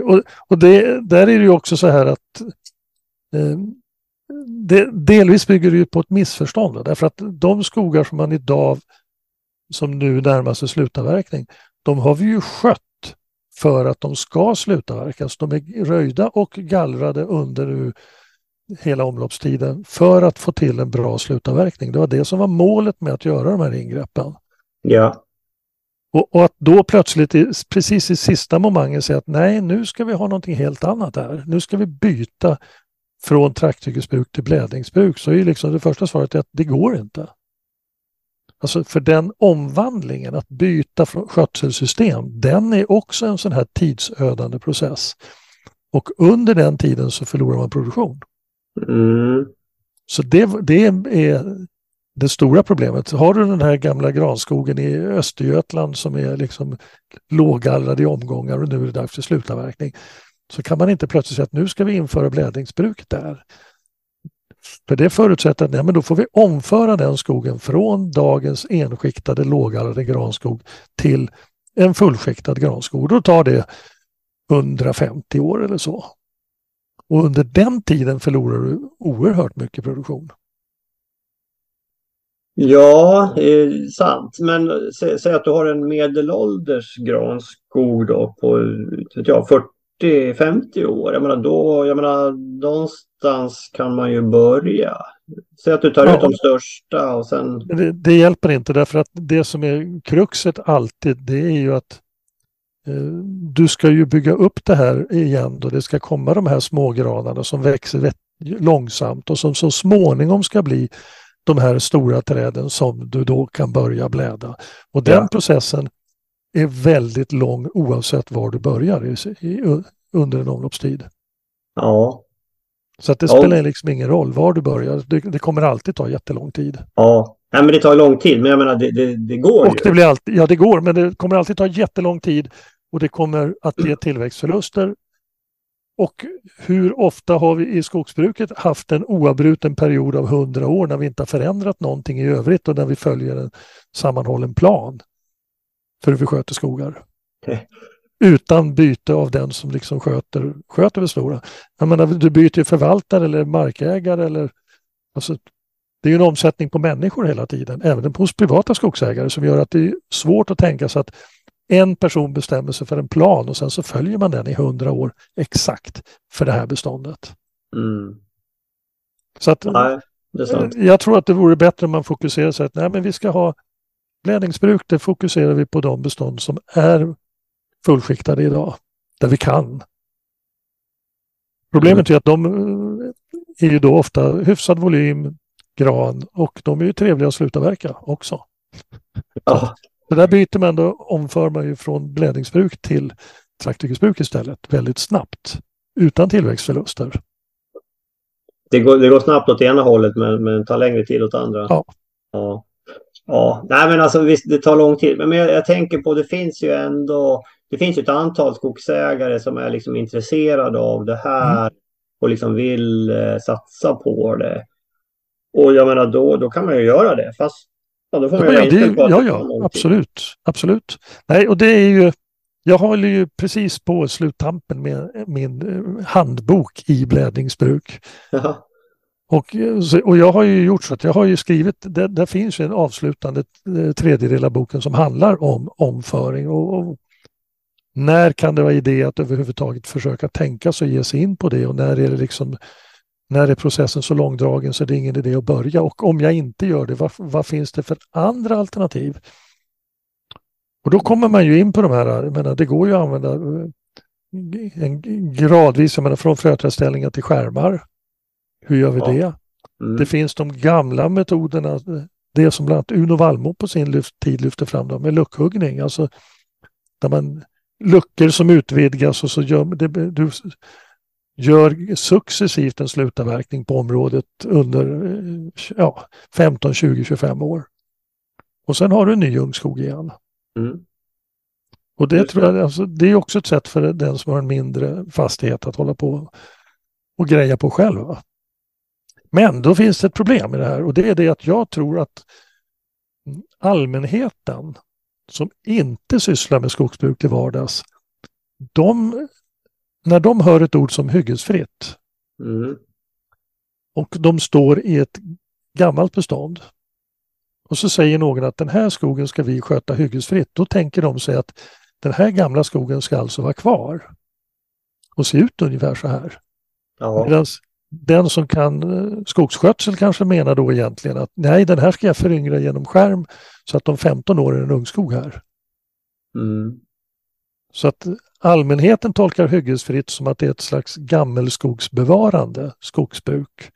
Och, och det, där är det ju också så här att eh, det, delvis bygger det på ett missförstånd. Därför att de skogar som man idag som nu närmar sig slutavverkning, de har vi ju skött för att de ska slutavverkas. De är röjda och gallrade under nu hela omloppstiden för att få till en bra slutavverkning. Det var det som var målet med att göra de här ingreppen. Ja. Och, och att då plötsligt precis i sista momentet säga att nej, nu ska vi ha någonting helt annat här. Nu ska vi byta från trakthyggesbruk till blädningsbruk. Så är liksom det första svaret att det går inte. Alltså för den omvandlingen, att byta skötselsystem, den är också en sån här tidsödande process. Och under den tiden så förlorar man produktion. Mm. Så det, det är det stora problemet. Har du den här gamla granskogen i Östergötland som är liksom lågallrad i omgångar och nu är det dags för slutavverkning. Så kan man inte plötsligt säga att nu ska vi införa blädningsbruk där. För det förutsätter att ja, men då får vi omföra den skogen från dagens enskiktade lågallrade granskog till en fullskiktad granskog. Då tar det 150 år eller så. Och under den tiden förlorar du oerhört mycket produktion. Ja, eh, sant. Men sä, säg att du har en medelålders granskog då på ja, 40-50 år. Jag menar, då, jag menar, någonstans kan man ju börja. Säg att du tar ja. ut de största och sen... Det, det, hjälper inte därför att det som är kruxet alltid det är ju att eh, du ska ju bygga upp det här igen då det ska komma de här smågranarna som växer långsamt och som så småningom ska bli de här stora träden som du då kan börja bläda. Och den ja. processen är väldigt lång oavsett var du börjar i, i, under en omloppstid. Ja. Så att det ja. spelar liksom ingen roll var du börjar. Det, det, kommer alltid ta jättelång tid. Ja, Nej, men det tar lång tid. Men jag menar, det, det, det går och ju. Det blir alltid, ja, det går, men det kommer alltid ta jättelång tid och det kommer att ge tillväxtförluster. Och hur ofta har vi i skogsbruket haft en oavbruten period av hundra år när vi inte har förändrat någonting i övrigt och när vi följer en sammanhållen plan för hur vi sköter skogar. Utan byte av den som liksom sköter, sköter det stora. Jag menar, du byter förvaltare eller markägare eller alltså, det är en omsättning på människor hela tiden, även hos privata skogsägare som gör att det är svårt att tänka sig att en person bestämmer sig för en plan och sen så följer man den i hundra år exakt för det här beståndet. Mm. Så att, Nej, jag tror att det vore bättre om man fokuserar sig att nej, men vi ska ha blädningsbruk, det fokuserar vi på de bestånd som är fullskiktade idag, där vi kan. Problemet mm. är att de eh, är ju då ofta hyfsad volym, gran och de är ju trevliga att sluta verka också. Ja. Så där byter man då, omför man ju från blädningsbruk till trakthyggesbruk istället väldigt snabbt utan tillväxtförluster. Det går, det går snabbt åt ena hållet men, men tar längre tid åt andra. Ja. ja. Ja, nej men alltså visst det tar lång tid. Men jag, jag, tänker på det finns ju ändå det finns ett antal skogsägare som är liksom intresserade av det här mm. och liksom vill eh, satsa på det. Och jag menar då, då kan man ju göra det. Fast ja, då får man ja, ju det, Ja, ja, absolut. Absolut. Nej, och det är ju jag håller ju precis på sluttampen med min eh, handbok i blädningsbruk. Ja. Och, eh, och jag har ju gjort så att jag har ju skrivit, det, där finns ju en avslutande eh, tredjedel av boken som handlar om omföring och, och, när kan det vara idé att överhuvudtaget försöka tänka sig och ge sig in på det och när är det liksom när är processen så långdragen så är det ingen idé att börja och om jag inte gör det, vad, vad finns det för andra alternativ? Och då kommer man ju in på de här, jag menar, det går ju att använda eh, en gradvis, jag menar från fröträdställningar till skärmar. Hur gör vi ja. det? Mm. Det finns de gamla metoderna, det som bland annat Uno Wallmo på sin tid lyfter fram, då, med luckhuggning. Alltså där man luckor som utvidgas och så gör det, du gör successivt en slutavverkning på området under ja, 15, 20, 25 år. Och sen har du en ny ungskog igen. Mm. Och det, tror jag, alltså, det är också ett sätt för den som har en mindre fastighet att hålla på och greja på själv. Va? Men då finns det ett problem med det här och det är det att jag tror att allmänheten som inte sysslar med skogsbruk till vardags, de, när de hör ett ord som hyggesfritt mm. och de står i ett gammalt bestånd och så säger någon att den här skogen ska vi sköta hyggesfritt, då tänker de sig att den här gamla skogen ska alltså vara kvar och se ut ungefär så här. Ja. Medan den som kan eh, skogsskötsel kanske menar då egentligen att nej, den här ska jag föryngra genom skärm så att om 15 år är en ungskog här. Mm. Så att allmänheten tolkar hyggesfritt som att det är ett slags gammelskogsbevarande skogsbruk.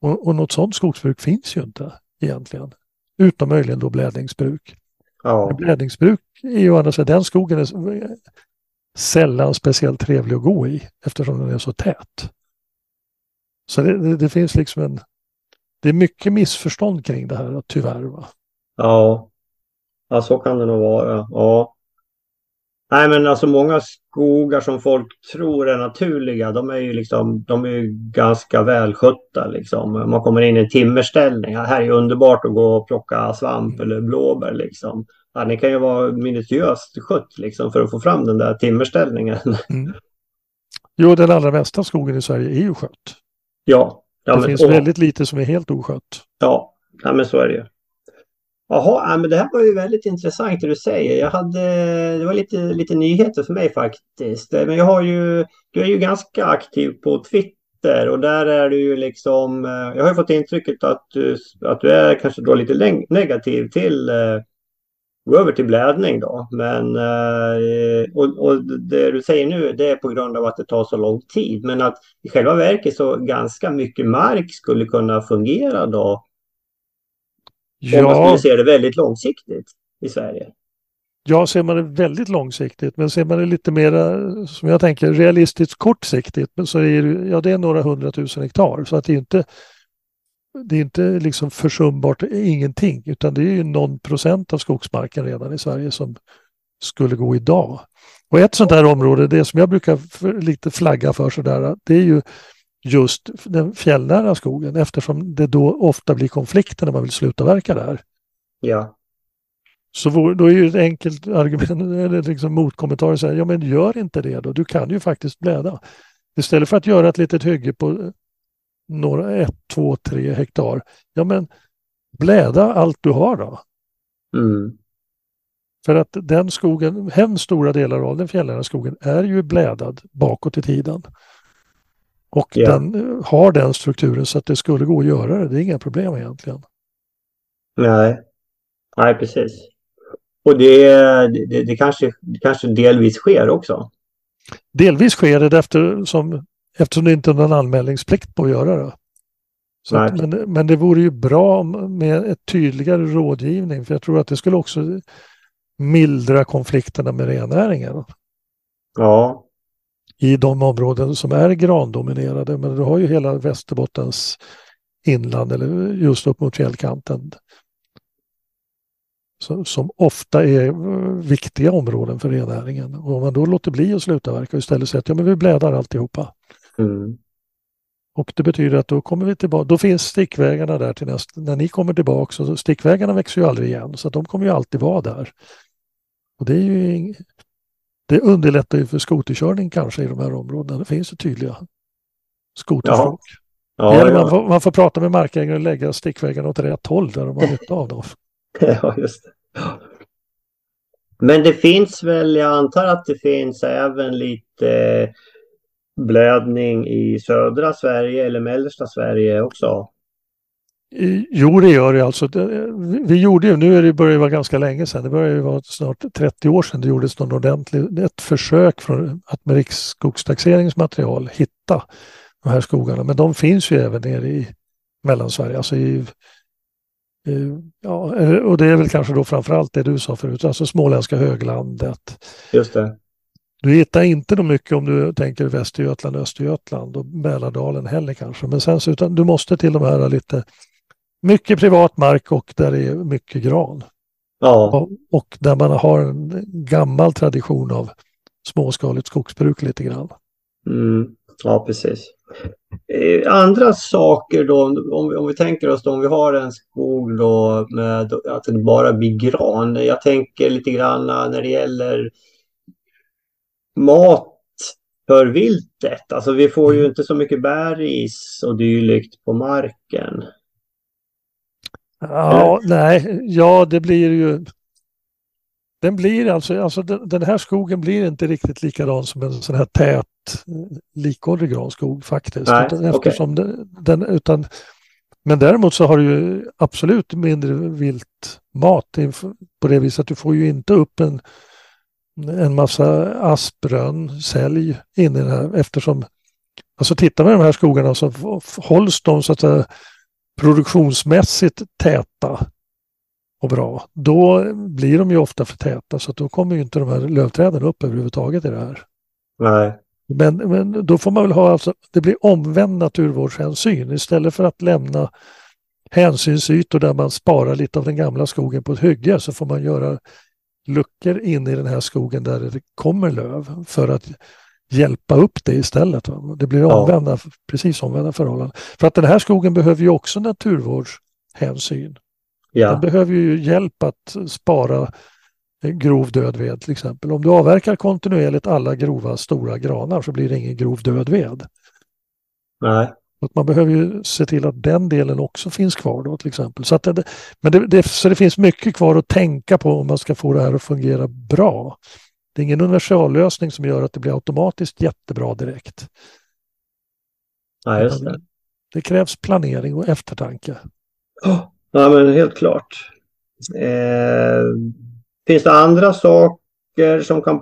Och, och något sådant skogsbruk finns ju inte egentligen. Utom möjligen då blädningsbruk. Ja. Blädningsbruk är ju sidan, den skogen är sällan speciellt trevlig att gå i eftersom den är så tät. Så det, det, det, finns liksom en... Det är mycket missförstånd kring det här, tyvärr. Va? Ja. ja, så kan det nog vara. Ja. Nej, men alltså många skogar som folk tror är naturliga, de är ju liksom, de är ju ganska välskötta liksom. Man kommer in i en timmerställning. Här är underbart att gå och plocka svamp eller blåbär liksom. Ja, det kan ju vara minutiöst skött liksom för att få fram den där timmerställningen. Mm. Jo, den allra mesta skogen i Sverige är ju skött. Ja. ja det men, finns och, väldigt lite som är helt oskött. Ja, ja men så är det ju. Jaha, men det här var ju väldigt intressant det du säger. Jag hade, det var lite, lite nyheter för mig faktiskt. Men jag har ju, du är ju ganska aktiv på Twitter och där är du ju liksom, jag har ju fått intrycket att du, att du är kanske då lite negativ till gå över till blädning då. Men, eh, och, och det du säger nu det är på grund av att det tar så lång tid. Men att i själva verket så ganska mycket mark skulle kunna fungera då. Ja. Om man skulle se det väldigt långsiktigt i Sverige. Ja, ser man det väldigt långsiktigt, men ser man det lite mer, som jag tänker, realistiskt kortsiktigt, så är det, ja, det är några hundratusen hektar. Så att det är inte det är inte liksom försumbart ingenting, utan det är ju någon procent av skogsmarken redan i Sverige som skulle gå idag. Och ett sånt här område, det som jag brukar för, lite flagga för sådär, det är ju just den fjällnära skogen eftersom det då ofta blir konflikter när man vill sluta verka där. Ja. Så då är ju ett enkelt argument, eller liksom motkommentar, att säga, ja men gör inte det då, du kan ju faktiskt bläda. Istället för att göra ett litet hygge på några, ett, två, tre hektar. Ja men bläda allt du har då. Mm. För att den skogen, hemskt stora delar av den fjällnära skogen är ju blädad bakåt i tiden. Och yeah. den eh, har den strukturen så att det skulle gå att göra det. Det är inga problem egentligen. Nej, Nej precis. Och det, det, det, kanske, det kanske delvis sker också? Delvis sker det eftersom eftersom det inte är någon anmälningsplikt på att göra det. Så att, men, men det vore ju bra med ett tydligare rådgivning för jag tror att det skulle också mildra konflikterna med rennäringen. Ja. I de områden som är grandominerade, men du har ju hela Västerbottens inland eller just upp mot fjällkanten. Som, ofta är eh, viktiga områden för rennäringen. Och om man då låter bli att sluta verka och istället säger att ja, men vi bläddar alltihopa. Mm. Och det betyder att då kommer vi tillbaka, då finns stickvägarna där till nästa, när ni kommer tillbaka, så stickvägarna växer ju aldrig igen så de kommer ju alltid vara där. Och det är ju det underlättar ju för skoterkörning kanske i de här områdena. Det finns ju tydliga skoterstråk. Ja. Ja. Man, får, man, får, prata med markägare och lägga stickvägarna åt rätt håll där de har nytta av dem. Ja, just det. Men det finns väl, jag antar att det finns även lite blödning i södra Sverige eller mellersta Sverige också? Jo, det gör det alltså. Vi gjorde ju, nu är det börjar vara ganska länge sedan, det börjar ju vara snart 30 år sedan det gjordes någon ordentlig, ett försök från att med riksskogstaxeringsmaterial hitta de här skogarna. Men de finns ju även nere i Mellansverige, alltså i, ja, och det är väl kanske då framförallt det du sa förut, alltså småländska höglandet. Just det. Du hittar inte då mycket om du tänker Västergötland, Östergötland och Mälardalen heller kanske. Men sen så utan du måste till de här lite mycket privat mark och där det är mycket gran. Ja. Och, och där man har en gammal tradition av småskaligt skogsbruk lite grann. Mm. Ja, precis. Eh, andra saker då, om vi, om vi tänker oss då, om vi har en skog då med att det bara blir gran. Jag tänker lite grann när det gäller mat för viltet. Alltså vi får ju mm. inte så mycket bäris och dylikt på marken. Ja, nej, ja det blir ju den blir alltså, alltså den, den, här skogen blir inte riktigt likadan som en sån här tät likåldrig granskog faktiskt. Nej, utan, eftersom okay. den, den, utan, men däremot så har du ju absolut mindre vilt mat på det viset att du får ju inte upp en en massa asprön, sälj in i det här eftersom Alltså tittar man i de här skogarna så hålls de så att säga produktionsmässigt täta och bra. Då blir de ju ofta för täta så att då kommer ju inte de här lövträden upp överhuvudtaget i det här. Nej. Men, men då får man väl ha alltså, det blir omvänd naturvårdshänsyn istället för att lämna hänsynsytor där man sparar lite av den gamla skogen på ett hygge så får man göra luckor in i den här skogen där det kommer löv för att hjälpa upp det istället. Det blir omvända, ja. precis omvända förhållanden. För att den här skogen behöver ju också naturvårdshänsyn. Ja. Den behöver ju hjälp att spara grov död ved till exempel. Om du avverkar kontinuerligt alla grova stora granar så blir det ingen grov död ved. Nej. Att man behöver ju se till att den delen också finns kvar då till exempel. Så, att det, men det, det, så det finns mycket kvar att tänka på om man ska få det här att fungera bra. Det är ingen universallösning som gör att det blir automatiskt jättebra direkt. Ja, just det. Det krävs planering och eftertanke. Ja, men helt klart. Eh, finns det andra saker som kan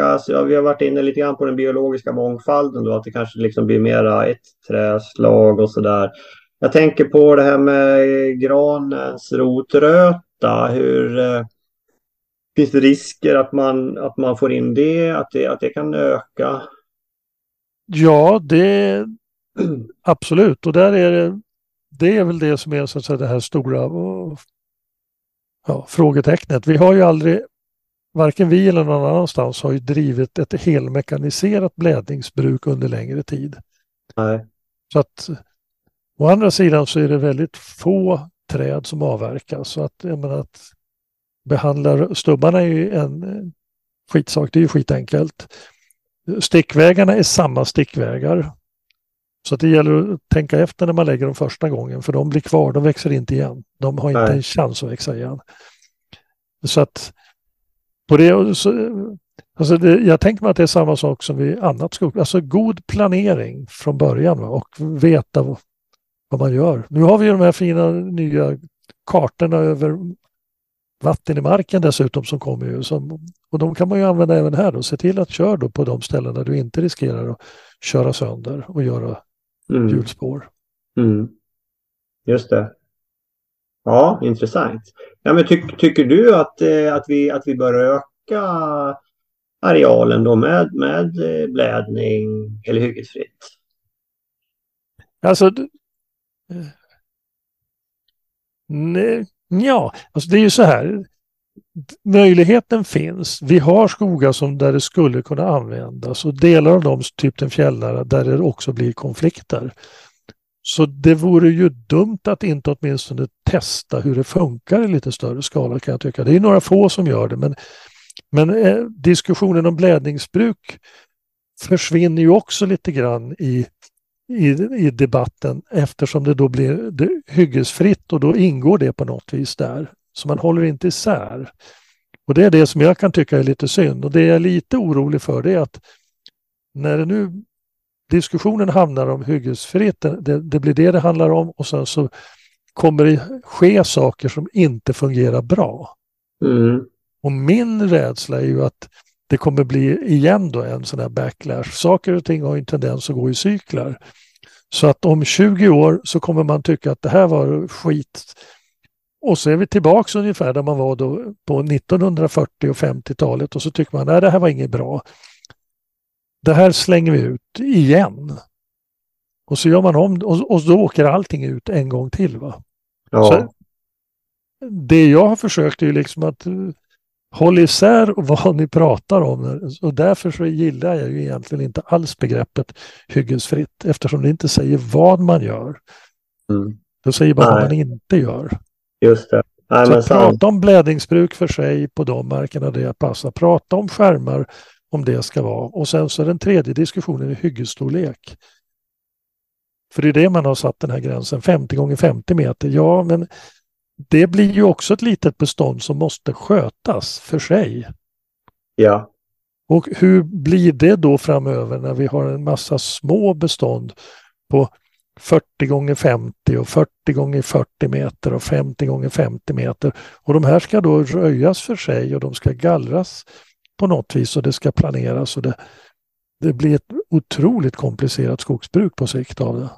påverkas? Ja, vi har varit inne lite grann på den biologiska mångfalden då, att det kanske liksom blir mera ett träslag och sådär. Jag tänker på det här med granens rotröta. Hur, eh, finns det risker att man, att man får in det, att det, att det kan öka? Ja, det absolut. Och där är det, det är väl det som är så att säga, det här stora eh, ja, frågetecknet. Vi har ju aldrig, varken vi eller någon annanstans, har ju drivit ett helmekaniserat blädningsbruk under längre tid. Nej. Så att å andra sidan så är det väldigt få träd som avverkas. Så att, jag menar, att behandla stubbarna är ju en skitsak, det är ju skitenkelt. Stickvägarna är samma stickvägar. Så det gäller att tänka efter när man lägger dem första gången för de blir kvar, de växer inte igen. De har inte Nej. en chans att växa igen. Så att på det, så, alltså det, jag tänker mig att det är samma sak som vid annat skog. Alltså god planering från början va? och veta vad, man gör. Nu har vi de här fina nya kartorna över vatten i marken dessutom som kommer ju. Som, och de kan man ju använda även här då. Se till att köra då på de ställen där du inte riskerar att köra sönder och göra mm. hjulspår. Mm. Just det. Ja, intressant. Ja, men ty tycker du att, eh, att, vi, att vi bör öka arealen då med, med eh, blädning eller hyggesfritt? Alltså, nej, ja, alltså det är ju så här. Möjligheten finns. Vi har skogar som där det skulle kunna användas och delar av dem, typ den fjällnära, där det också blir konflikter. Så det vore ju dumt att inte åtminstone testa hur det funkar i lite större skala kan jag tycka. Det är några få som gör det men, men eh, diskussionen om blädningsbruk försvinner ju också lite grann i, i, i debatten eftersom det då blir det hyggesfritt och då ingår det på något vis där. Så man håller inte isär. Och det är det som jag kan tycka är lite synd och det jag är lite orolig för det är att när det nu diskussionen handlar om hyggesfritt, det, det blir det det handlar om och sen så kommer det ske saker som inte fungerar bra. Mm. Och min rädsla är ju att det kommer bli igen då en sån här backlash. Saker och ting har en tendens att gå i cyklar. Så att om 20 år så kommer man tycka att det här var skit. Och så är vi tillbaks ungefär där man var då på 1940 och 50-talet och så tycker man att det här var inget bra det här slänger vi ut igen. Och så gör man om och, och då åker allting ut en gång till. Va? Ja. Så det jag har försökt är ju liksom att uh, hålla isär vad ni pratar om. Och därför så gillar jag ju egentligen inte alls begreppet hyggesfritt eftersom det inte säger vad man gör. Mm. Det säger bara Nej. vad man inte gör. Just det. Nej, så prata om blädningsbruk för sig på de markerna där jag passar. Prata om skärmar om det ska vara. Och sen så är den tredje diskussionen i hyggesstorlek. För det är det man har satt den här gränsen, 50 gånger 50 meter. Ja, men det blir ju också ett litet bestånd som måste skötas för sig. Ja. Och hur blir det då framöver när vi har en massa små bestånd på 40 gånger 50 och 40 gånger 40 meter och 50 gånger 50 meter. Och de här ska då röjas för sig och de ska gallras på något vis och det ska planeras och det, det blir ett otroligt komplicerat skogsbruk på sikt av det.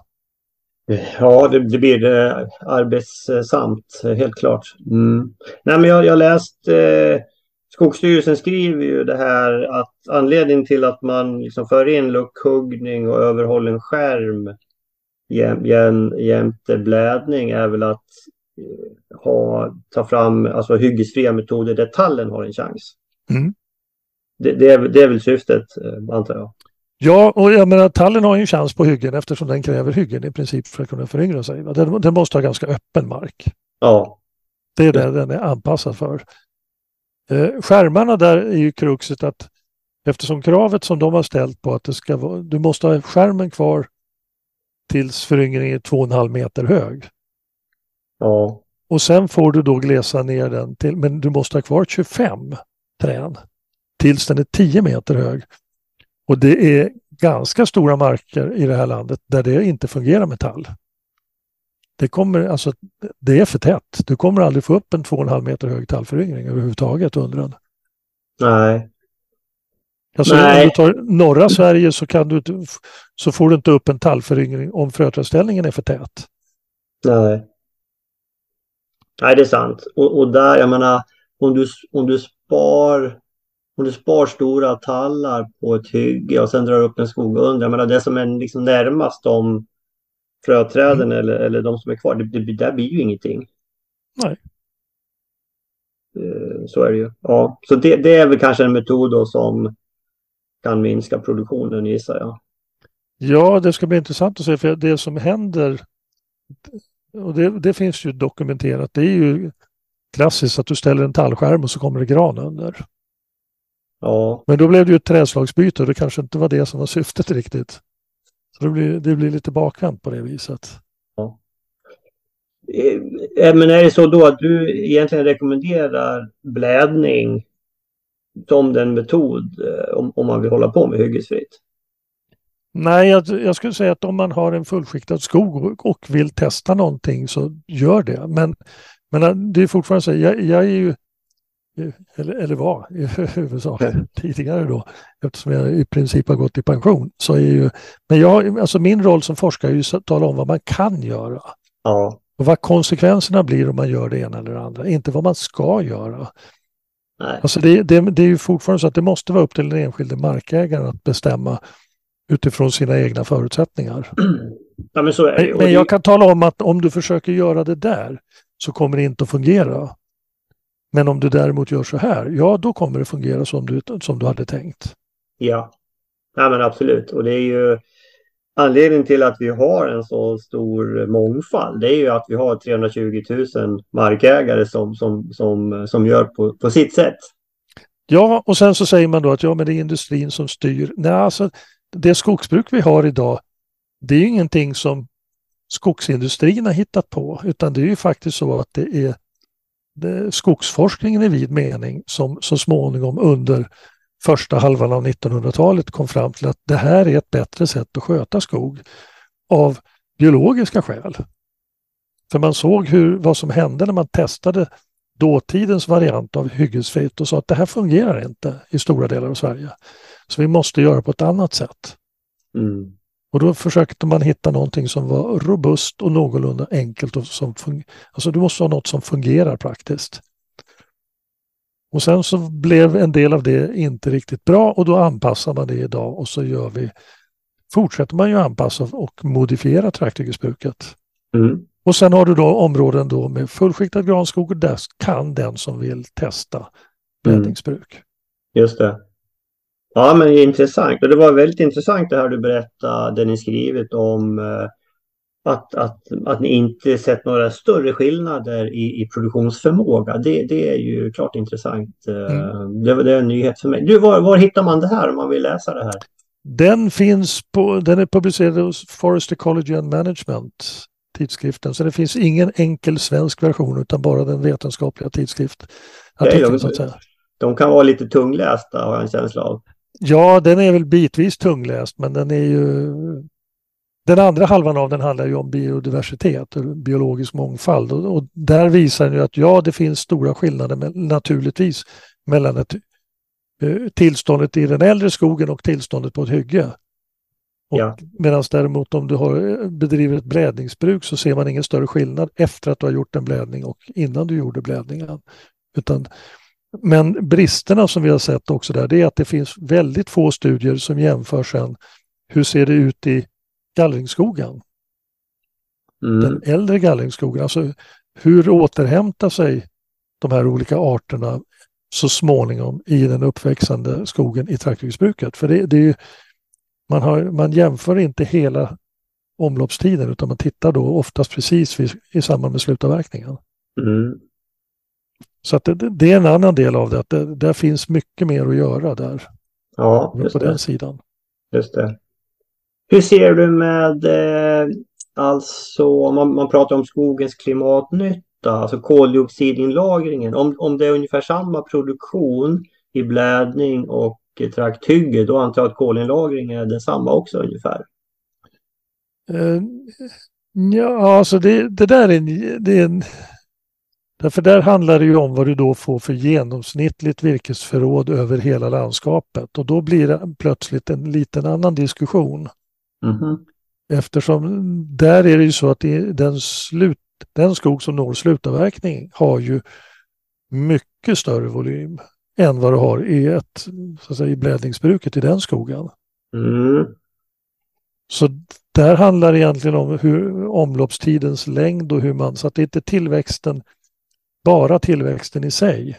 Ja, det, det blir det arbetsamt, helt klart. Mm. Nej, men jag, jag läst eh, Skogsstyrelsen skriver ju det här att anledningen till att man liksom för in luckhuggning och överhållen skärm jäm, jäm, jämte blädning är väl att eh, ha, ta fram alltså, hyggesfria metoder där tallen har en chans. Mm det, det, är, det är väl syftet, eh, antar jag. Ja, och jag menar tallen har ju en chans på hyggen eftersom den kräver hyggen i princip för att kunna föryngra sig. Den, den måste ha ganska öppen mark. Ja. Det är det den är anpassad för. Eh, skärmarna där är ju kruxet att eftersom kravet som de har ställt på att det ska vara, du måste ha skärmen kvar tills föryngringen är 2,5 meter hög. Ja. Och sen får du då glesa ner den till, men du måste ha kvar 25 träd tills den är 10 meter hög. Och det är ganska stora marker i det här landet där det inte fungerar med tall. Det, kommer, alltså, det är för tätt. Du kommer aldrig få upp en 2,5 meter hög tallföryngring överhuvudtaget under den. Nej. Alltså Nej. om du tar norra Sverige så, kan du, så får du inte upp en tallföryngring om fröträdställningen är för tät. Nej. Nej, det är sant. Och, och där, jag menar, om du, om du spar om du spar stora tallar på ett hygge och sen drar upp en skog under, jag menar det som är liksom närmast de fröträden eller, eller de som är kvar, det, det, där blir ju ingenting. Nej. Eh, Så är det ju. Ja, så det, det är väl kanske en metod då som kan minska produktionen gissar jag. Ja, det ska bli intressant att se för det som händer och det, det finns ju dokumenterat. Det är ju klassiskt att du ställer en tallskärm och så kommer det gran under. Ja, Men då blev det ju ett träslagsbyte och det kanske inte var det som var syftet riktigt. Så det blir, det blir lite bakvänt på det viset. Eh, Men är det så då att du egentligen rekommenderar blädning som den metod eh, om, om man vill hålla på med hyggesfritt? Nej, jag, jag skulle säga att om man har en fullskiktad skog och, vill testa någonting så gör det. Men, men det är fortfarande så, jag, jag är ju, eller, eller var i huvudsak tidigare då, eftersom jag i princip har gått i pension. Så är ju, men jag, alltså min roll som forskare är ju att tala om vad man kan göra. Ja, Och vad konsekvenserna blir om man gör det ena eller det andra, inte vad man ska göra. nej. Alltså det, det, det är ju fortfarande så att det måste vara upp till den enskilde markägaren att bestämma utifrån sina egna förutsättningar. Ja, men. Men, men jag kan tala om att om du försöker göra det där så kommer det inte att fungera. Men om du däremot gör så här, ja då kommer det fungera som du, som du hade tänkt. Ja, ja men absolut. Och det är ju anledningen till att vi har en så stor mångfald. Det är ju att vi har 320 000 markägare som, som, som, som gör på, på sitt sätt. Ja, och sen så säger man då att ja, men det är industrin som styr. Nej, alltså det skogsbruk vi har idag, det är ju ingenting som skogsindustrin har hittat på, utan det är ju faktiskt så att det är skogsforskningen i vid mening som så småningom under första halvan av 1900-talet kom fram till att det här är ett bättre sätt att sköta skog av biologiska skäl. För man såg hur, vad som hände när man testade dåtidens variant av hyggesfritt och sa att det här fungerar inte i stora delar av Sverige. Så vi måste göra på ett annat sätt. Mm. Och då försökte man hitta någonting som var robust och någorlunda enkelt. Och som alltså du måste ha något som fungerar praktiskt. Och sen så blev en del av det inte riktigt bra och då anpassar man det idag och så gör vi fortsätter man ju anpassa och modifiera trakthyggesbruket. Mm. Och sen har du då områden då med fullskiktad granskog och där kan den som vill testa blädningsbruk. Just det. Ja, men det är intressant. Och det var väldigt intressant det här du berättade, det ni skrivit om eh, att, att, att ni inte sett några större skillnader i, i produktionsförmåga. Det, det är ju klart intressant. Eh, Mm. Det, det är en nyhet för mig. Du, var, var hittar man det här om man vill läsa det här? Den finns på, den är publicerad hos Forest Ecology and Management tidskriften. Så det finns ingen enkel svensk version utan bara den vetenskapliga säga. De kan vara lite tunglästa har jag en känsla av. Ja, den är väl bitvis tungläst men den är ju den andra halvan av den handlar ju om biodiversitet och biologisk mångfald och, och där visar den ju att ja, det finns stora skillnader men, naturligtvis mellan ett, eh, tillståndet i den äldre skogen och tillståndet på ett hygge. Ja. Medan däremot om du har, eh, bedriver ett blädningsbruk så ser man ingen större skillnad efter att du har gjort en blädning och innan du gjorde blädningen. Utan, men bristerna som vi har sett också där, det är att det finns väldigt få studier som jämför sen hur ser det ut i gallringsskogen, Mm. den äldre gallringsskogen. Alltså hur återhämtar sig de här olika arterna så småningom i den uppväxande skogen i trakthyggesbruket? För det, det är ju, man, har, man jämför inte hela omloppstiden utan man tittar då oftast precis vid, i samband med slutavverkningen. Mm. Så att det, det är en annan del av det, att det, där finns mycket mer att göra där Ja, på just den det. sidan. Just det. Hur ser du med eh, alltså man, man pratar om skogens klimatnytta, alltså koldioxidinlagringen. Om, om det är ungefär samma produktion i blädning och trakthygge, då antar jag att kolinlagringen är densamma också ungefär. Uh, ja, alltså det, det där är en, det är en Därför där handlar det ju om vad du då får för genomsnittligt virkesförråd över hela landskapet och då blir det plötsligt en liten annan diskussion. Mm. Eftersom där är det ju så att den, slut, den skog som når slutavverkning har ju mycket större volym än vad du har i, ett, så att säga, i blädningsbruket i den skogen. Mm. Så där handlar det egentligen om hur omloppstidens längd och hur man, så att det inte är tillväxten bara tillväxten i sig.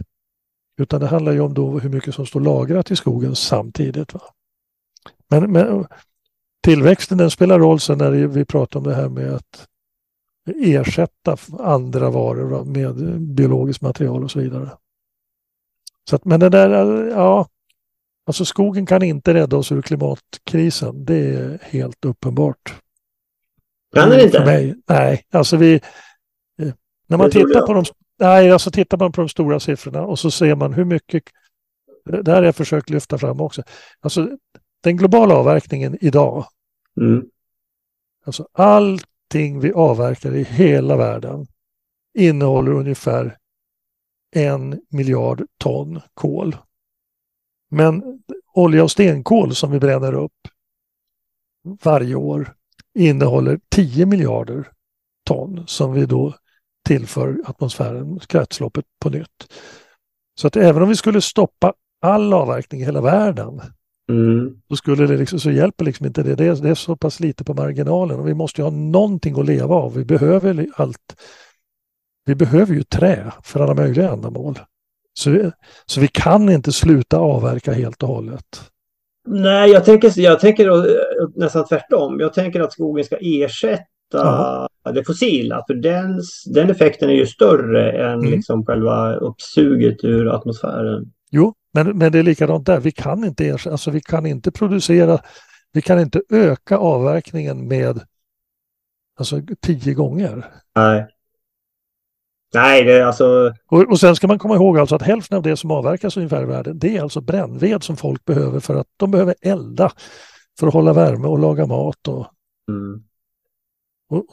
Utan det handlar ju om då hur mycket som står lagrat i skogen samtidigt. Va? Men, men tillväxten den spelar roll sen när vi pratar om det här med att ersätta andra varor va? med biologiskt material och så vidare. Så att, men det där, ja, alltså skogen kan inte rädda oss ur klimatkrisen. Det är helt uppenbart. Kan den inte? För mig, nej, alltså vi, eh, när man tittar på de Nej, alltså tittar man på de stora siffrorna och så ser man hur mycket, det här har jag försökt lyfta fram också, alltså den globala avverkningen idag, mm. alltså allting vi avverkar i hela världen innehåller ungefär en miljard ton kol. Men olja och stenkol som vi bränner upp varje år innehåller 10 miljarder ton som vi då tillför atmosfären kretsloppet på nytt. Så att även om vi skulle stoppa all avverkning i hela världen mm. så, skulle det liksom, så hjälper liksom inte det. det är, det är så pass lite på marginalen och vi måste ju ha någonting att leva av. Vi behöver allt. Vi behöver ju trä för alla möjliga ändamål. Så vi, så vi kan inte sluta avverka helt och hållet. Nej, jag tänker, jag tänker då, nästan tvärtom. Jag tänker att skogen ska ersätta Aha. det fossila. För den, den effekten är ju större än mm. liksom själva uppsuget ur atmosfären. Jo, men, men det är likadant där. Vi kan inte, alltså vi kan inte producera, vi kan inte öka avverkningen med alltså tio gånger. Nej. Nej, det är alltså... Och, och sen ska man komma ihåg alltså att hälften av det som avverkas ungefär i världen, det är alltså brännved som folk behöver för att de behöver elda för att hålla värme och laga mat. Och... Mm.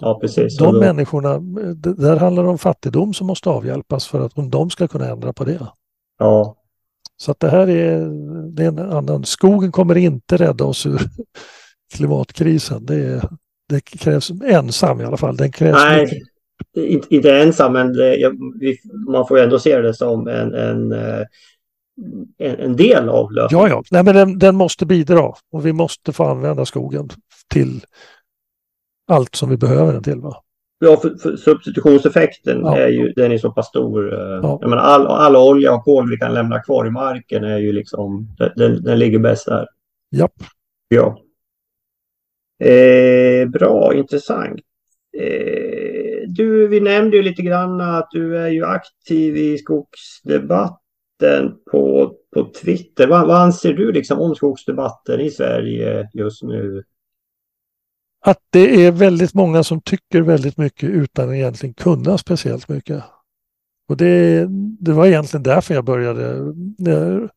Ja, precis. De då... människorna, där handlar det om fattigdom som måste avhjälpas för att de ska kunna ändra på det. Ja. Så att det här är, det är en annan, skogen kommer inte rädda oss ur klimatkrisen. Det, det krävs ensam i alla fall. Den krävs Nej, mycket. inte ensam men det, man får ändå se det som en, en eh, en, en del av lösningen. Ja, ja. Nej, men den, den, måste bidra och vi måste få använda skogen till allt som vi behöver den till. Va? Ja, för, för substitutionseffekten ja. är ju den är så pass stor. Eh, ja. Jag menar, all, all olja och kol vi kan lämna kvar i marken är ju liksom, den, den ligger bäst där. Japp. Ja. Eh, bra, intressant. Eh, du, vi nämnde ju lite grann att du är ju aktiv i skogsdebatten på, på Twitter. Vad, vad anser du liksom om skogsdebatten i Sverige just nu? Att det är väldigt många som tycker väldigt mycket utan att egentligen kunna speciellt mycket. Och det, det var egentligen därför jag började, jag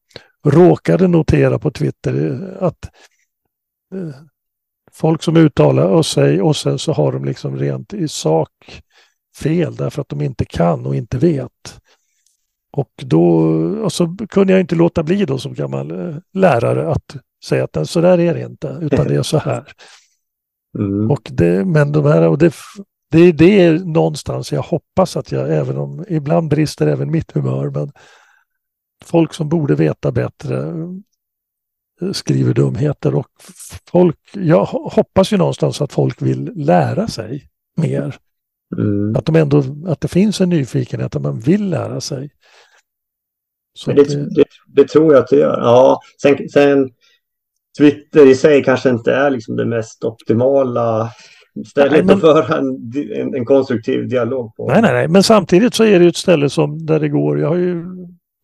råkade notera på Twitter att eh, folk som uttalar sig och sen så har de liksom rent i sak fel därför att de inte kan och inte vet. Och då och så kunde jag inte låta bli då som gammal eh, lärare att säga att så där är det inte, utan det är så här. Mm. Och det, men de här, och det, det är det någonstans jag hoppas att jag, även om ibland brister även mitt humör, men folk som borde veta bättre eh, skriver dumheter och folk, jag hoppas ju någonstans att folk vill lära sig mer. Mm. Att, de ändå, att det finns en nyfikenhet, att man vill lära sig. Det, det, det, tror jag att det gör. Ja, sen, sen Twitter i sig kanske inte är liksom det mest optimala stället nej, men... att föra en, en, en, konstruktiv dialog på. Nej, nej, nej, men samtidigt så är det ett ställe som där det går. Jag har ju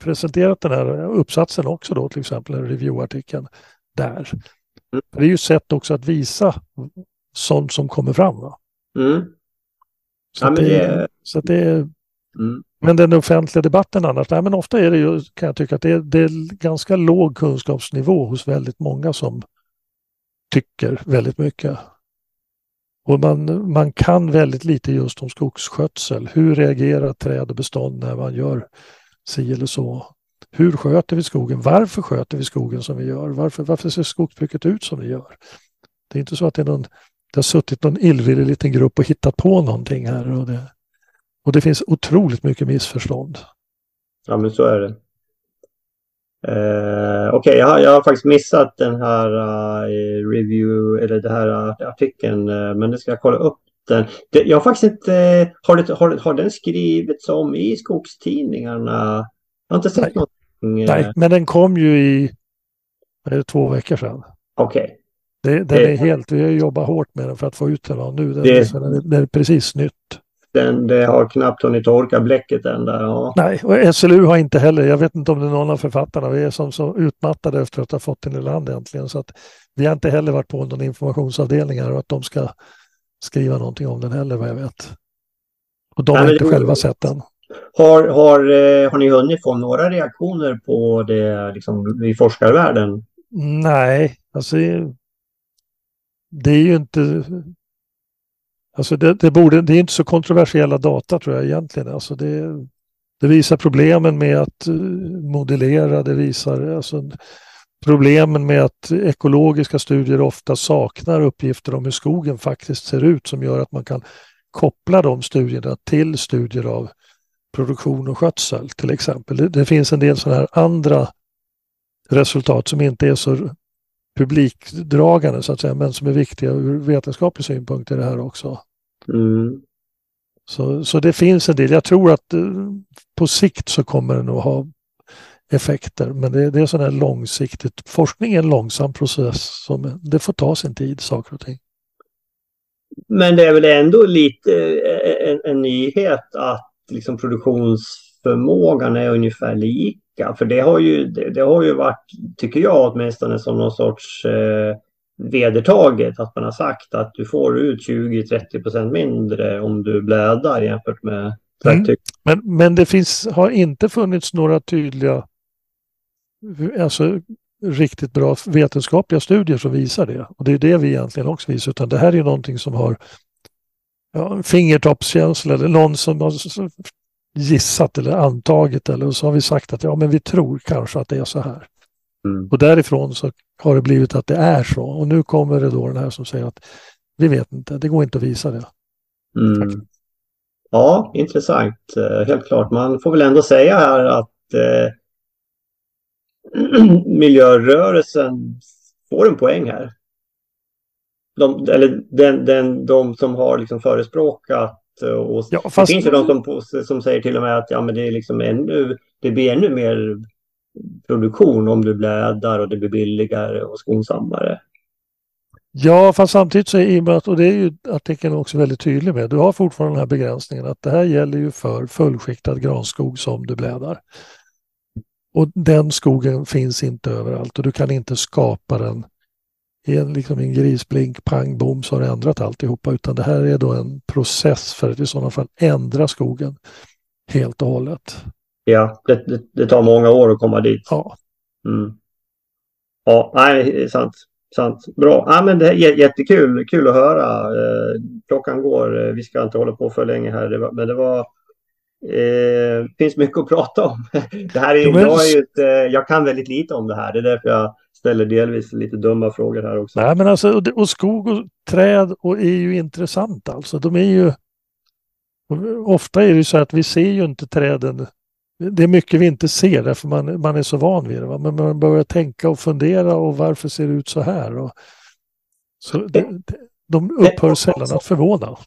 presenterat den här uppsatsen också då, till exempel, en reviewartikeln där. Mm. Det är ju sätt också att visa sånt som kommer fram. Va? Mm. Så, ja, men det, det, så det är... Mm. Men den offentliga debatten annars, nej, men ofta är det ju, kan jag tycka, att det är, det är ganska låg kunskapsnivå hos väldigt många som tycker väldigt mycket. Och man, man kan väldigt lite just om skogsskötsel. Hur reagerar träd och bestånd när man gör si eller så? Hur sköter vi skogen? Varför sköter vi skogen som vi gör? Varför, varför ser skogsbruket ut som vi gör? Det är inte så att det, är någon, det har suttit någon illvillig liten grupp och hittat på någonting här. Och det, och det finns otroligt mycket missförstånd. Ja, men så är det. Eh, Okej, okay, jag, jag, har faktiskt missat den här uh, review eller den här uh, artikeln, uh, men det ska jag kolla upp den. Det, jag har faktiskt inte, har, det, har, har den skrivits om i skogstidningarna? Jag har inte sett Nej. någonting. Nej, men den kom ju i är det, två veckor sedan. Okej. Okay. Det, den är helt, vi har jobbat hårt med den för att få ut den. Nu den, det, den, den är precis nytt. Den, det har knappt hunnit torka bläcket än där. Ja. Nej, och SLU har inte heller, jag vet inte om det är någon av författarna, vi är som så utmattade efter att ha fått den i land äntligen. Så att vi har inte heller varit på någon informationsavdelning här och att de ska skriva någonting om den heller vad jag vet. Och de Nej, har inte det, själva sett den. Har, har, eh, har ni hunnit få några reaktioner på det liksom, i forskarvärlden? Nej, alltså det är ju inte Alltså det, det, borde, det är inte så kontroversiella data tror jag egentligen. Alltså det, det visar problemen med att eh, modellera, det visar alltså problemen med att ekologiska studier ofta saknar uppgifter om hur skogen faktiskt ser ut som gör att man kan koppla de studierna till studier av produktion och skötsel till exempel. Det, det finns en del sådana här andra resultat som inte är så publikdragande så att säga, men som är viktiga ur vetenskaplig synpunkt i det här också. Mm. Så, så det finns en del. Jag tror att eh, på sikt så kommer det nog ha effekter, men det, det är sådär långsiktigt. Forskning är en långsam process. Som, det får ta sin tid, saker och ting. Men det är väl ändå lite eh, en, en nyhet att liksom produktionsförmågan är ungefär lika. För det har ju, det, det har ju varit, tycker jag åtminstone, som någon sorts eh, vedertaget att man har sagt att du får ut 20-30% mindre om du blädar jämfört med mm. Men, men det finns, har inte funnits några tydliga, alltså riktigt bra vetenskapliga studier som visar det. Och det är det vi egentligen också visar, utan det här är någonting som har ja, fingertoppskänsla eller någon som har gissat eller antagit eller så har vi sagt att ja, men vi tror kanske att det är så här. Mm. Och därifrån så har det blivit att det är så. Och nu kommer det då den här som säger att vi vet inte, det går inte att visa det. Mm. Ja, intressant. Eh, helt klart. Man får väl ändå säga här att eh, miljörörelsen får en poäng här. De, eller den, den, de som har liksom förespråkat och ja, fast... det finns ju de som, som säger till och med att ja, men det, är liksom ännu, det blir ännu mer produktion om du blädar och det blir billigare och skonsammare. Ja, fast samtidigt så är i och med att, och det är ju artikeln också väldigt tydlig med, du har fortfarande den här begränsningen att det här gäller ju för fullskiktad granskog som du blädar. Och den skogen finns inte överallt och du kan inte skapa den i en, liksom en grisblink, pang, bom så har du ändrat alltihopa utan det här är då en process för att i sådana fall ändra skogen helt och hållet. Ja, det, det, det, tar många år att komma dit. Ja. Mm. Ja, nej, sant. sant. Bra. Ja, men det är jättekul kul att höra. Eh, klockan går. Eh, vi ska inte hålla på för länge här. Det var, men det var eh, finns mycket att prata om. Det här är, jag, är ett, eh, jag kan väldigt lite om det här. Det är därför jag ställer delvis lite dumma frågor här också. Nej, men alltså, och skog och träd och är ju intressant alltså. De är ju... Ofta är det ju så att vi ser ju inte träden det är mycket vi inte ser därför man, man är så van vid det. Va? Men man börjar tänka och fundera och varför ser det ut så här? Och, så det, de upphör sällan att förvåna.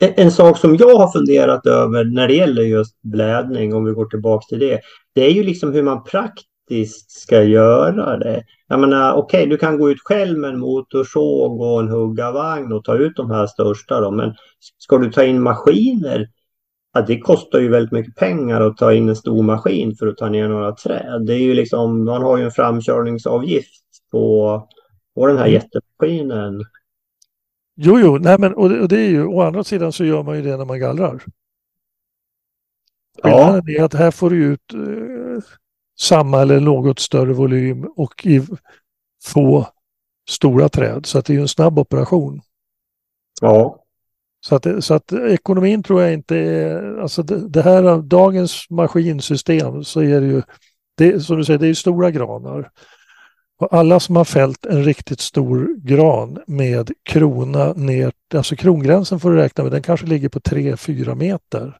En, en sak som jag har funderat över när det gäller just blädning, om vi går tillbaka till det, det är ju liksom hur man praktiskt ska göra det. Jag menar, okej, okay, du kan gå ut själv med en motorsåg och en huggarvagn och ta ut de här största då, men ska du ta in maskiner att det kostar ju väldigt mycket pengar att ta in en stor maskin för att ta ner några träd. Det är ju liksom, man har ju en framkörningsavgift på, Och den här jättemaskinen. Jo, jo, nej men och det, och det är ju å andra sidan så gör man ju det när man gallrar. Ja. är att här får du ut eh, samma eller något större volym och i få stora träd. Så att det är ju en snabb operation. Ja. Så att, så att ekonomin tror jag inte är, alltså det, det här dagens maskinsystem så är det ju, det, som du säger, det är stora granar. Och alla som har fällt en riktigt stor gran med krona ner, alltså krongränsen får du räkna med, den kanske ligger på 3-4 meter.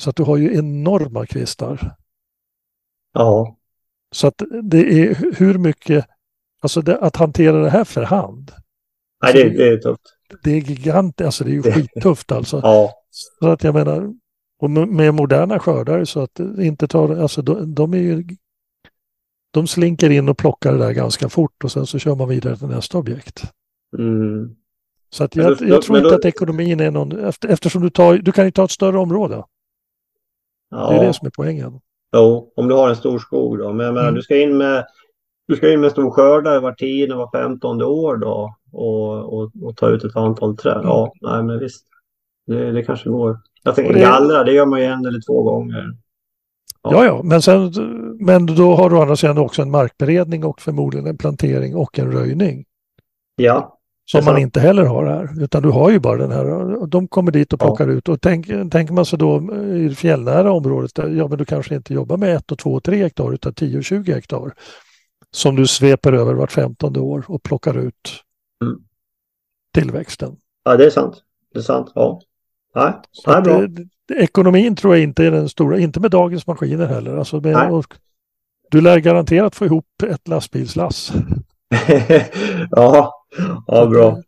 Så att du har ju enorma kvistar. Ja. Så att det är hur mycket, alltså det, att hantera det här för hand. Nej, det, det är tufft. Det är gigantiskt, alltså det är ju skittufft alltså. Ja. Så att jag menar, och med moderna skördar så att inte tar, alltså de, de är ju, de slinker in och plockar det där ganska fort och sen så kör man vidare till nästa objekt. Mm. Så att jag, då- jag tror men inte då- att ekonomin är någon, efter, eftersom du tar, du kan ju ta ett större område. Det är Ja. det som är poängen. Jo, om du har en stor skog då. Men jag menar, Mm. du ska in med du ska in med stor skördare var tionde, var femtonde år då och, och, och ta ut ett antal träd. Ja, nej men visst. Det, det kanske går. Jag tänker det- gallra, det gör man ju en eller två gånger. Ja, ja, men, sen, men då har du å andra sidan också en markberedning och förmodligen en plantering och en röjning. Ja, Som man inte heller har här. Utan du har ju bara den här. och De kommer dit och Ja. plockar ut. Och tänk, tänker man sig då i det fjällnära området. Där, ja, men du kanske inte jobbar med 1 och 2 och 3 hektar utan 10 och 20 hektar. Som du sveper över vart 15 år och plockar ut Mm. Tillväxten. ja det är sant. Det är sant. Ja. Nej, nej att bra. det, det, ekonomin tror jag inte är den stora, inte med dagens maskiner heller. Alltså med, du lär garanterat få ihop ett lastbilslass. ja, ja, bra.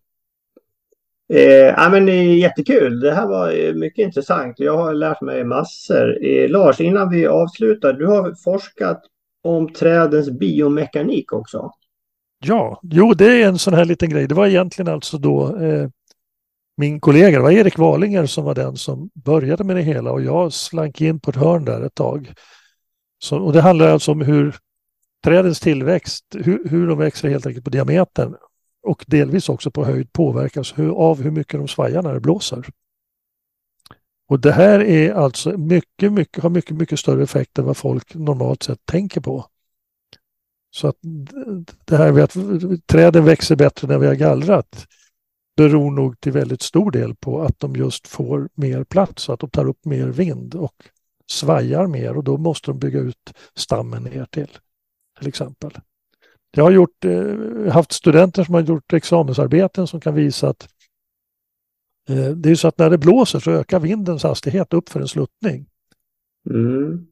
Eh, ja, men, eh, jättekul. Det här var eh, mycket intressant. Jag har lärt mig massor. Eh, Lars, innan vi avslutar. Du har forskat om trädens biomekanik också. Ja, jo det är en sån här liten grej. Det var egentligen alltså då eh, min kollega, det var Erik Walinger som var den som började med det hela och jag slank in på ett hörn där ett tag. Så, och det handlar alltså om hur trädens tillväxt, hur, hur de växer helt enkelt på diametern och delvis också på höjd påverkas hur, av hur mycket de svajar när det blåser. Och det här är alltså mycket, mycket, har mycket, mycket större effekt än vad folk normalt sett tänker på. Så att det här med att träden växer bättre när vi har gallrat beror nog till väldigt stor del på att de just får mer plats så att de tar upp mer vind och svajar mer och då måste de bygga ut stammen ner till till exempel. Jag har gjort, eh, haft studenter som har gjort examensarbeten som kan visa att eh, det är så att när det blåser så ökar vindens hastighet upp för en sluttning. Mm.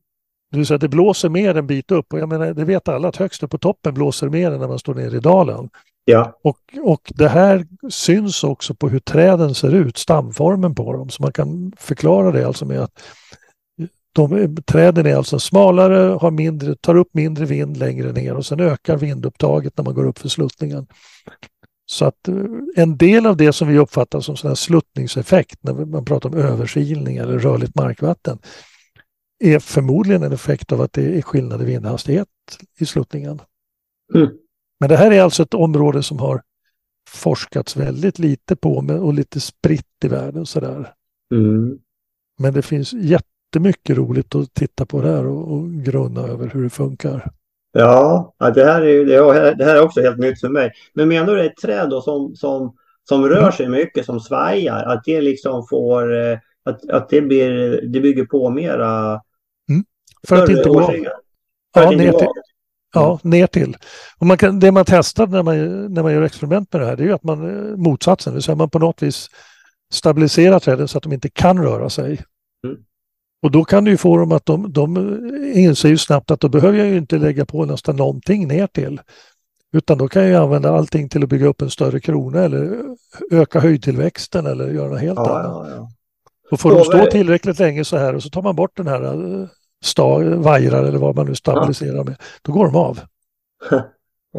Vill säga att det blåser mer en bit upp och jag menar det vet alla att högst upp på toppen blåser mer än när man står nere i dalen. Ja, Och, och det här syns också på hur träden ser ut, stamformen på dem. Så man kan förklara det alltså med att de, träden är alltså smalare, har mindre, tar upp mindre vind längre ner och sen ökar vindupptaget när man går upp för sluttningen. Så att eh, en del av det som vi uppfattar som sån sluttningseffekt när man pratar om översilning eller rörligt markvatten är förmodligen en effekt av att det är skillnad i vindhastighet i sluttningen. Mm. Men det här är alltså ett område som har forskats väldigt lite på och lite spritt i världen sådär. mm. Men det finns jättemycket roligt att titta på där och, och grunna över hur det funkar. ja. det, här är, det, är, det här är också helt nytt för mig. Men menar du ett träd då som, som, som rör sig mycket, som svajar, att det liksom får, eh, att, att det, blir, det bygger på mera För att inte gå Ja, ner till, ja, ner till. Och man kan, det man testar när man, när man gör experiment med det här det är ju att man eh, motsatsen, det vill säga man på något vis stabiliserar träden så att de inte kan röra sig. Mm. Och då kan du ju få dem att de, de inser ju snabbt att då behöver jag ju inte lägga på nästan någonting ner till. Utan då kan jag använda allting till att bygga upp en större krona eller öka höjdtillväxten eller göra något helt Ja, annat. ja, ja. Och får Så de stå tillräckligt länge så här och så tar man bort den här eh, sta, vajrar eller vad man nu stabiliserar med, då går de av.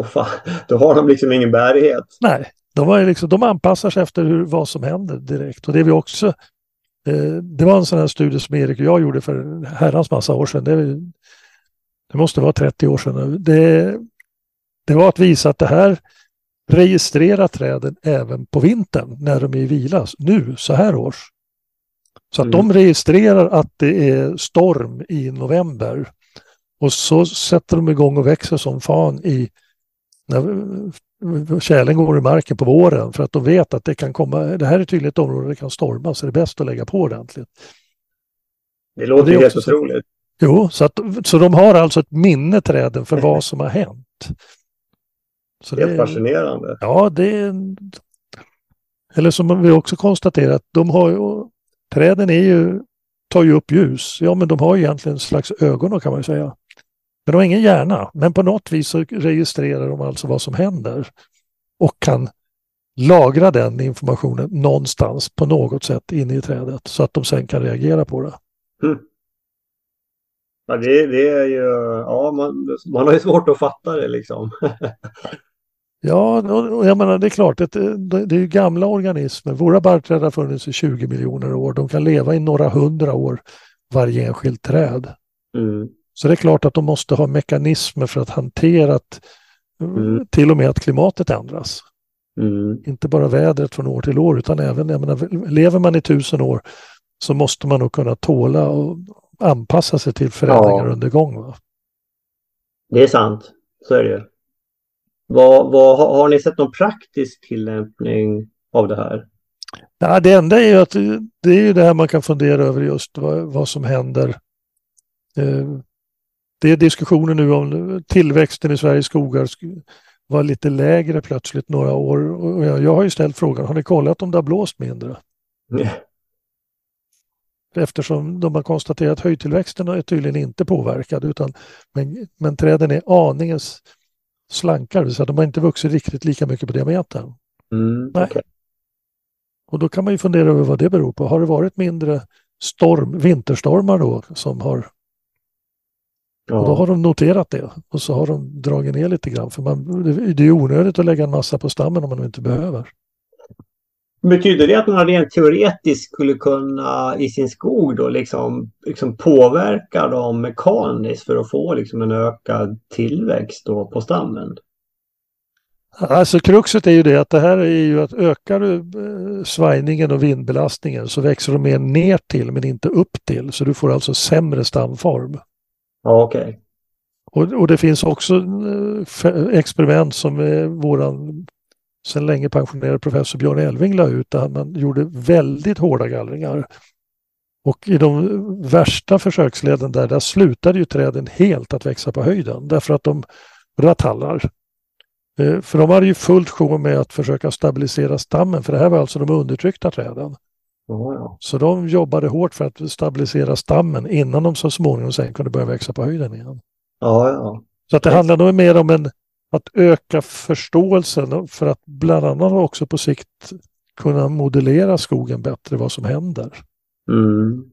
Fan, då har de liksom ingen bärighet. Nej, de, var liksom, de anpassar sig efter hur, vad som händer direkt. Och det vi också, eh, det var en sån här studie som Erik och jag gjorde för en herrans massa år sedan. Det, det måste vara 30 år sedan. Det, det var att visa att det här registrera träden även på vintern när de är i vila, nu så här års. Så att mm. de registrerar att det är storm i november och så sätter de igång och växer som fan i när kärlen går i marken på våren för att de vet att det kan komma, det här är tydligen ett område där det kan storma så det är bäst att lägga på ordentligt. Det låter det helt otroligt. Jo, så, att, så de har alltså ett minne träden för vad som har hänt. Så helt det, fascinerande. Ja, det är... Eller som vi också konstaterat, de har ju, träden är ju, tar ju upp ljus. Ja, men de har ju egentligen en slags ögon kan man ju säga. Men de har ingen hjärna. Men på något vis så registrerar de alltså vad som händer och kan lagra den informationen någonstans på något sätt inne i trädet så att de sen kan reagera på det. Mm. Ja, det, det, är ju, ja, man, man har ju svårt att fatta det liksom. ja, jag menar det är klart, det, det är ju gamla organismer. Våra barrträd har funnits i 20 miljoner år. De kan leva i några hundra år varje enskilt träd. Mm. Så det är klart att de måste ha mekanismer för att hantera att, mm. till och med att klimatet ändras. Mm. Inte bara vädret från år till år utan även, jag menar, lever man i tusen år så måste man nog kunna tåla och anpassa sig till förändringar ja. under gång. Va? Det är sant, så är det vad, vad, har ni sett någon praktisk tillämpning av det här? Ja, det enda är ju att det är ju det här man kan fundera över just vad, vad som händer. Eh, det är diskussioner nu om tillväxten i Sveriges skogar var lite lägre plötsligt några år. Och jag, jag har ju ställt frågan, har ni kollat om det har blåst mindre? Mm. Eftersom de har konstaterat att höjdtillväxten är tydligen inte påverkad utan men, men träden är aningens slankare, så de har inte vuxit riktigt lika mycket på diametern. Mm, Nej. Okay. Och då kan man ju fundera över vad det beror på. Har det varit mindre storm, vinterstormar då som har Ja. Och då har de noterat det och så har de dragit ner lite grann. För man, det är onödigt att lägga en massa på stammen om man inte behöver. Betyder det att man rent teoretiskt skulle kunna i sin skog då liksom, liksom påverka dem mekaniskt för att få liksom en ökad tillväxt då på stammen? Alltså kruxet är ju det att det här är ju att ökar du eh, svajningen och vindbelastningen så växer de mer ner till men inte upp till. Så du får alltså sämre stamform. Ja, okej. Okay. Och, och, det finns också eh, experiment som eh, våran sedan länge pensionerade professor Björn Elving la ut där man gjorde väldigt hårda gallringar. Och i de värsta försöksleden där, där slutade ju träden helt att växa på höjden därför att de ratallar. Eh, för de hade ju fullt sjå med att försöka stabilisera stammen, för det här var alltså de undertryckta träden. Oh, ja. Så de jobbade hårt för att stabilisera stammen innan de så småningom sen kunde börja växa på höjden igen. Ja, ja. Så att det handlar nog mer om en, att öka förståelsen för att bland annat också på sikt kunna modellera skogen bättre vad som händer. Mm.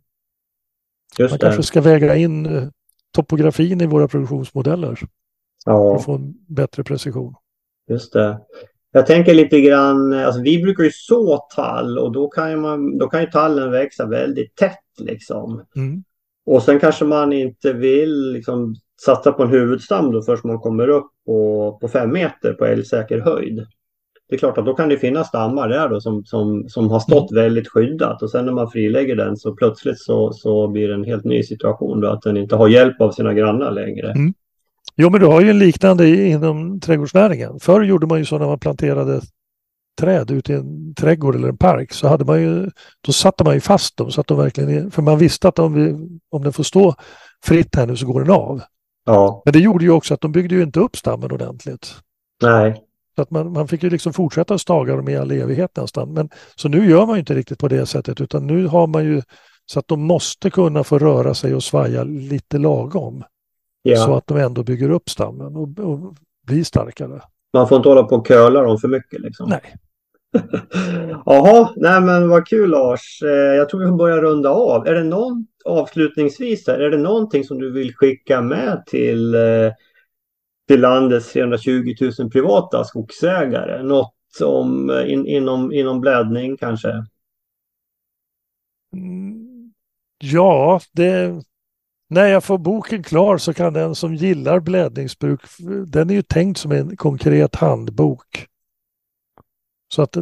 Man kanske ska väga in eh, topografin i våra produktionsmodeller ja. för att få en bättre precision. Just det. Jag tänker lite grann, alltså vi brukar ju så tall och då kan man, då kan ju tallen växa väldigt tätt liksom. Mm. Och sen kanske man inte vill liksom, satsa på en huvudstam då först man kommer upp på, på fem meter på älgsäker höjd. Det är klart att då kan det finnas stammar där då som, som, som har stått mm. väldigt skyddat och sen när man frilägger den så plötsligt så, så blir det en helt ny situation då att den inte har hjälp av sina grannar längre. Mm. Jo, men du har ju en liknande inom trädgårdsnäringen. Förr gjorde man ju så när man planterade träd ute i en trädgård eller en park så hade man ju, då satte man ju fast dem så att de verkligen, för man visste att om, vi, om den får stå fritt här nu så går den av. Ja. Men det gjorde ju också att de byggde ju inte upp stammen ordentligt. Nej. Så att man, man fick ju liksom fortsätta staga dem i all evighet nästan. Men, så nu gör man ju inte riktigt på det sättet utan nu har man ju så att de måste kunna få röra sig och svaja lite lagom. Ja. Så att de ändå bygger upp stammen och, och blir starkare. Man får inte hålla på och köla dem för mycket liksom. Nej. Jaha, nej men vad kul Lars. Eh, jag tror vi får börja runda av. Är det någon avslutningsvis här, är det någonting som du vill skicka med till, eh, till landets 320 000 privata skogsägare? Något om, eh, in, inom, inom blädning kanske? Mm, ja, det, när jag får boken klar så kan den som gillar blädningsbruk, den är ju tänkt som en konkret handbok så att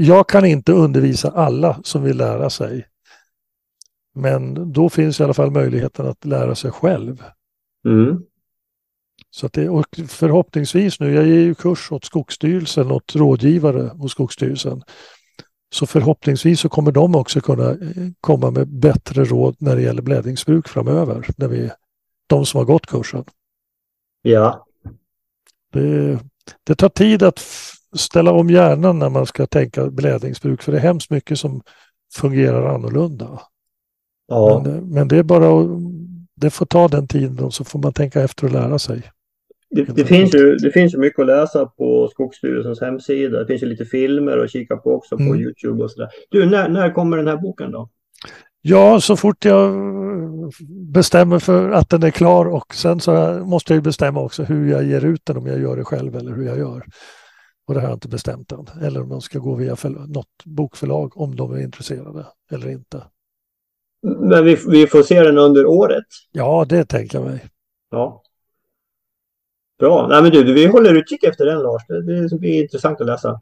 jag kan inte undervisa alla som vill lära sig. Men då finns i alla fall möjligheten att lära sig själv. Mm. Så att det, och förhoppningsvis nu, jag ger ju kurs åt Skogsstyrelsen, åt rådgivare hos Skogsstyrelsen. Så förhoppningsvis så kommer de också kunna eh, komma med bättre råd när det gäller blädningsbruk framöver. När vi, de som har gått kursen. Ja. Det, det tar tid att ställa om hjärnan när man ska tänka blädningsbruk för det är hemskt mycket som fungerar annorlunda. Ja. Men, men det är bara att det får ta den tiden och så får man tänka efter och lära sig. Det, det, finns ju, det finns ju mycket att läsa på Skogsstyrelsens hemsida. Det finns ju lite filmer att kika på också på mm. Youtube och sådär. Du, när, när kommer den här boken då? Ja, så fort jag bestämmer för att den är klar och sen så måste jag bestämma också hur jag ger ut den, om jag gör det själv eller hur jag gör. Och det har jag inte bestämt än. Eller om de ska gå via något bokförlag om de är intresserade eller inte. Men vi, vi får se den under året? Ja, det tänker jag mig. Ja. Bra. Nej, men du, vi håller utkik efter den Lars. Det, det blir intressant att läsa.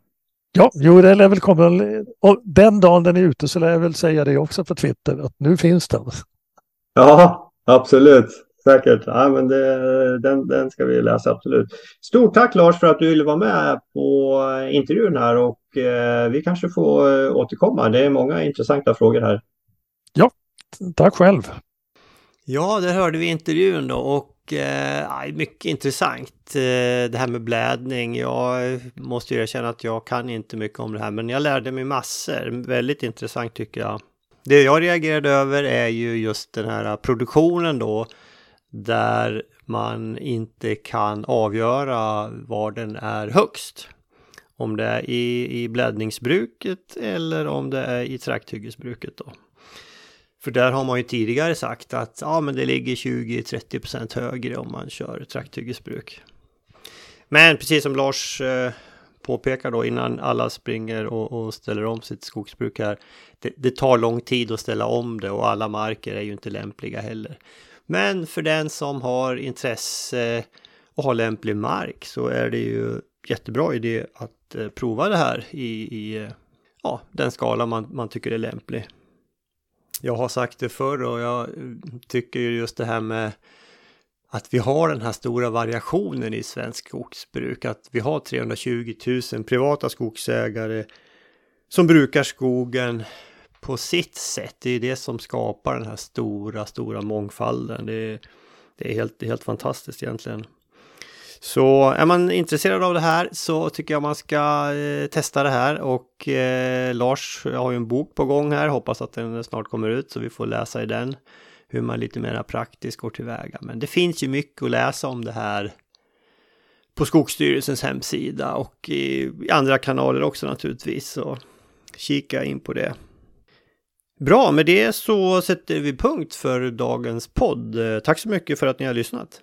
Ja, jo, det lär väl komma. Och den dagen den är ute så lär jag väl säga det också på Twitter, att nu finns den. Ja, absolut. Säkert. Ja, men det, den, den ska vi läsa, absolut. Stort tack Lars för att du ville vara med på intervjun här och eh, vi kanske får eh, återkomma. Det är många intressanta frågor här. Ja, tack själv. Ja, där hörde vi intervjun då och eh, mycket intressant eh, det här med blädning. Jag måste ju erkänna att jag kan inte mycket om det här men jag lärde mig massor. Väldigt intressant tycker jag. Det jag reagerade över är ju just den här produktionen då där man inte kan avgöra var den är högst. Om det är i, i bläddningsbruket eller om det är i trakthyggesbruket då. För där har man ju tidigare sagt att ja, men det ligger 20-30% högre om man kör trakthyggesbruk. Men precis som Lars eh, påpekar då innan alla springer och, och, ställer om sitt skogsbruk här. Det, det, tar lång tid att ställa om det och alla marker är ju inte lämpliga heller. Men för den som har intresse och har lämplig mark så är det ju jättebra idé att eh, prova det här i, i eh, ja, den skala man, man tycker är lämplig. Jag har sagt det förr och jag eh, tycker just det här med att vi har den här stora variationen i svensk skogsbruk. Att vi har 320 000 privata skogsägare som brukar skogen på sitt sätt. Det är det som skapar den här stora, stora mångfalden. Det är, det är helt, helt fantastiskt egentligen. Så är man intresserad av det här så tycker jag man ska eh, testa det här och eh, Lars har ju en bok på gång här, hoppas att den snart kommer ut så vi får läsa i den hur man lite mer praktiskt går tillväga. Men det finns ju mycket att läsa om det här på Skogsstyrelsens hemsida och i, i andra kanaler också naturligtvis. Så kika in på det. Bra, med det så sätter vi punkt för dagens podd. Eh, tack så mycket för att ni har lyssnat.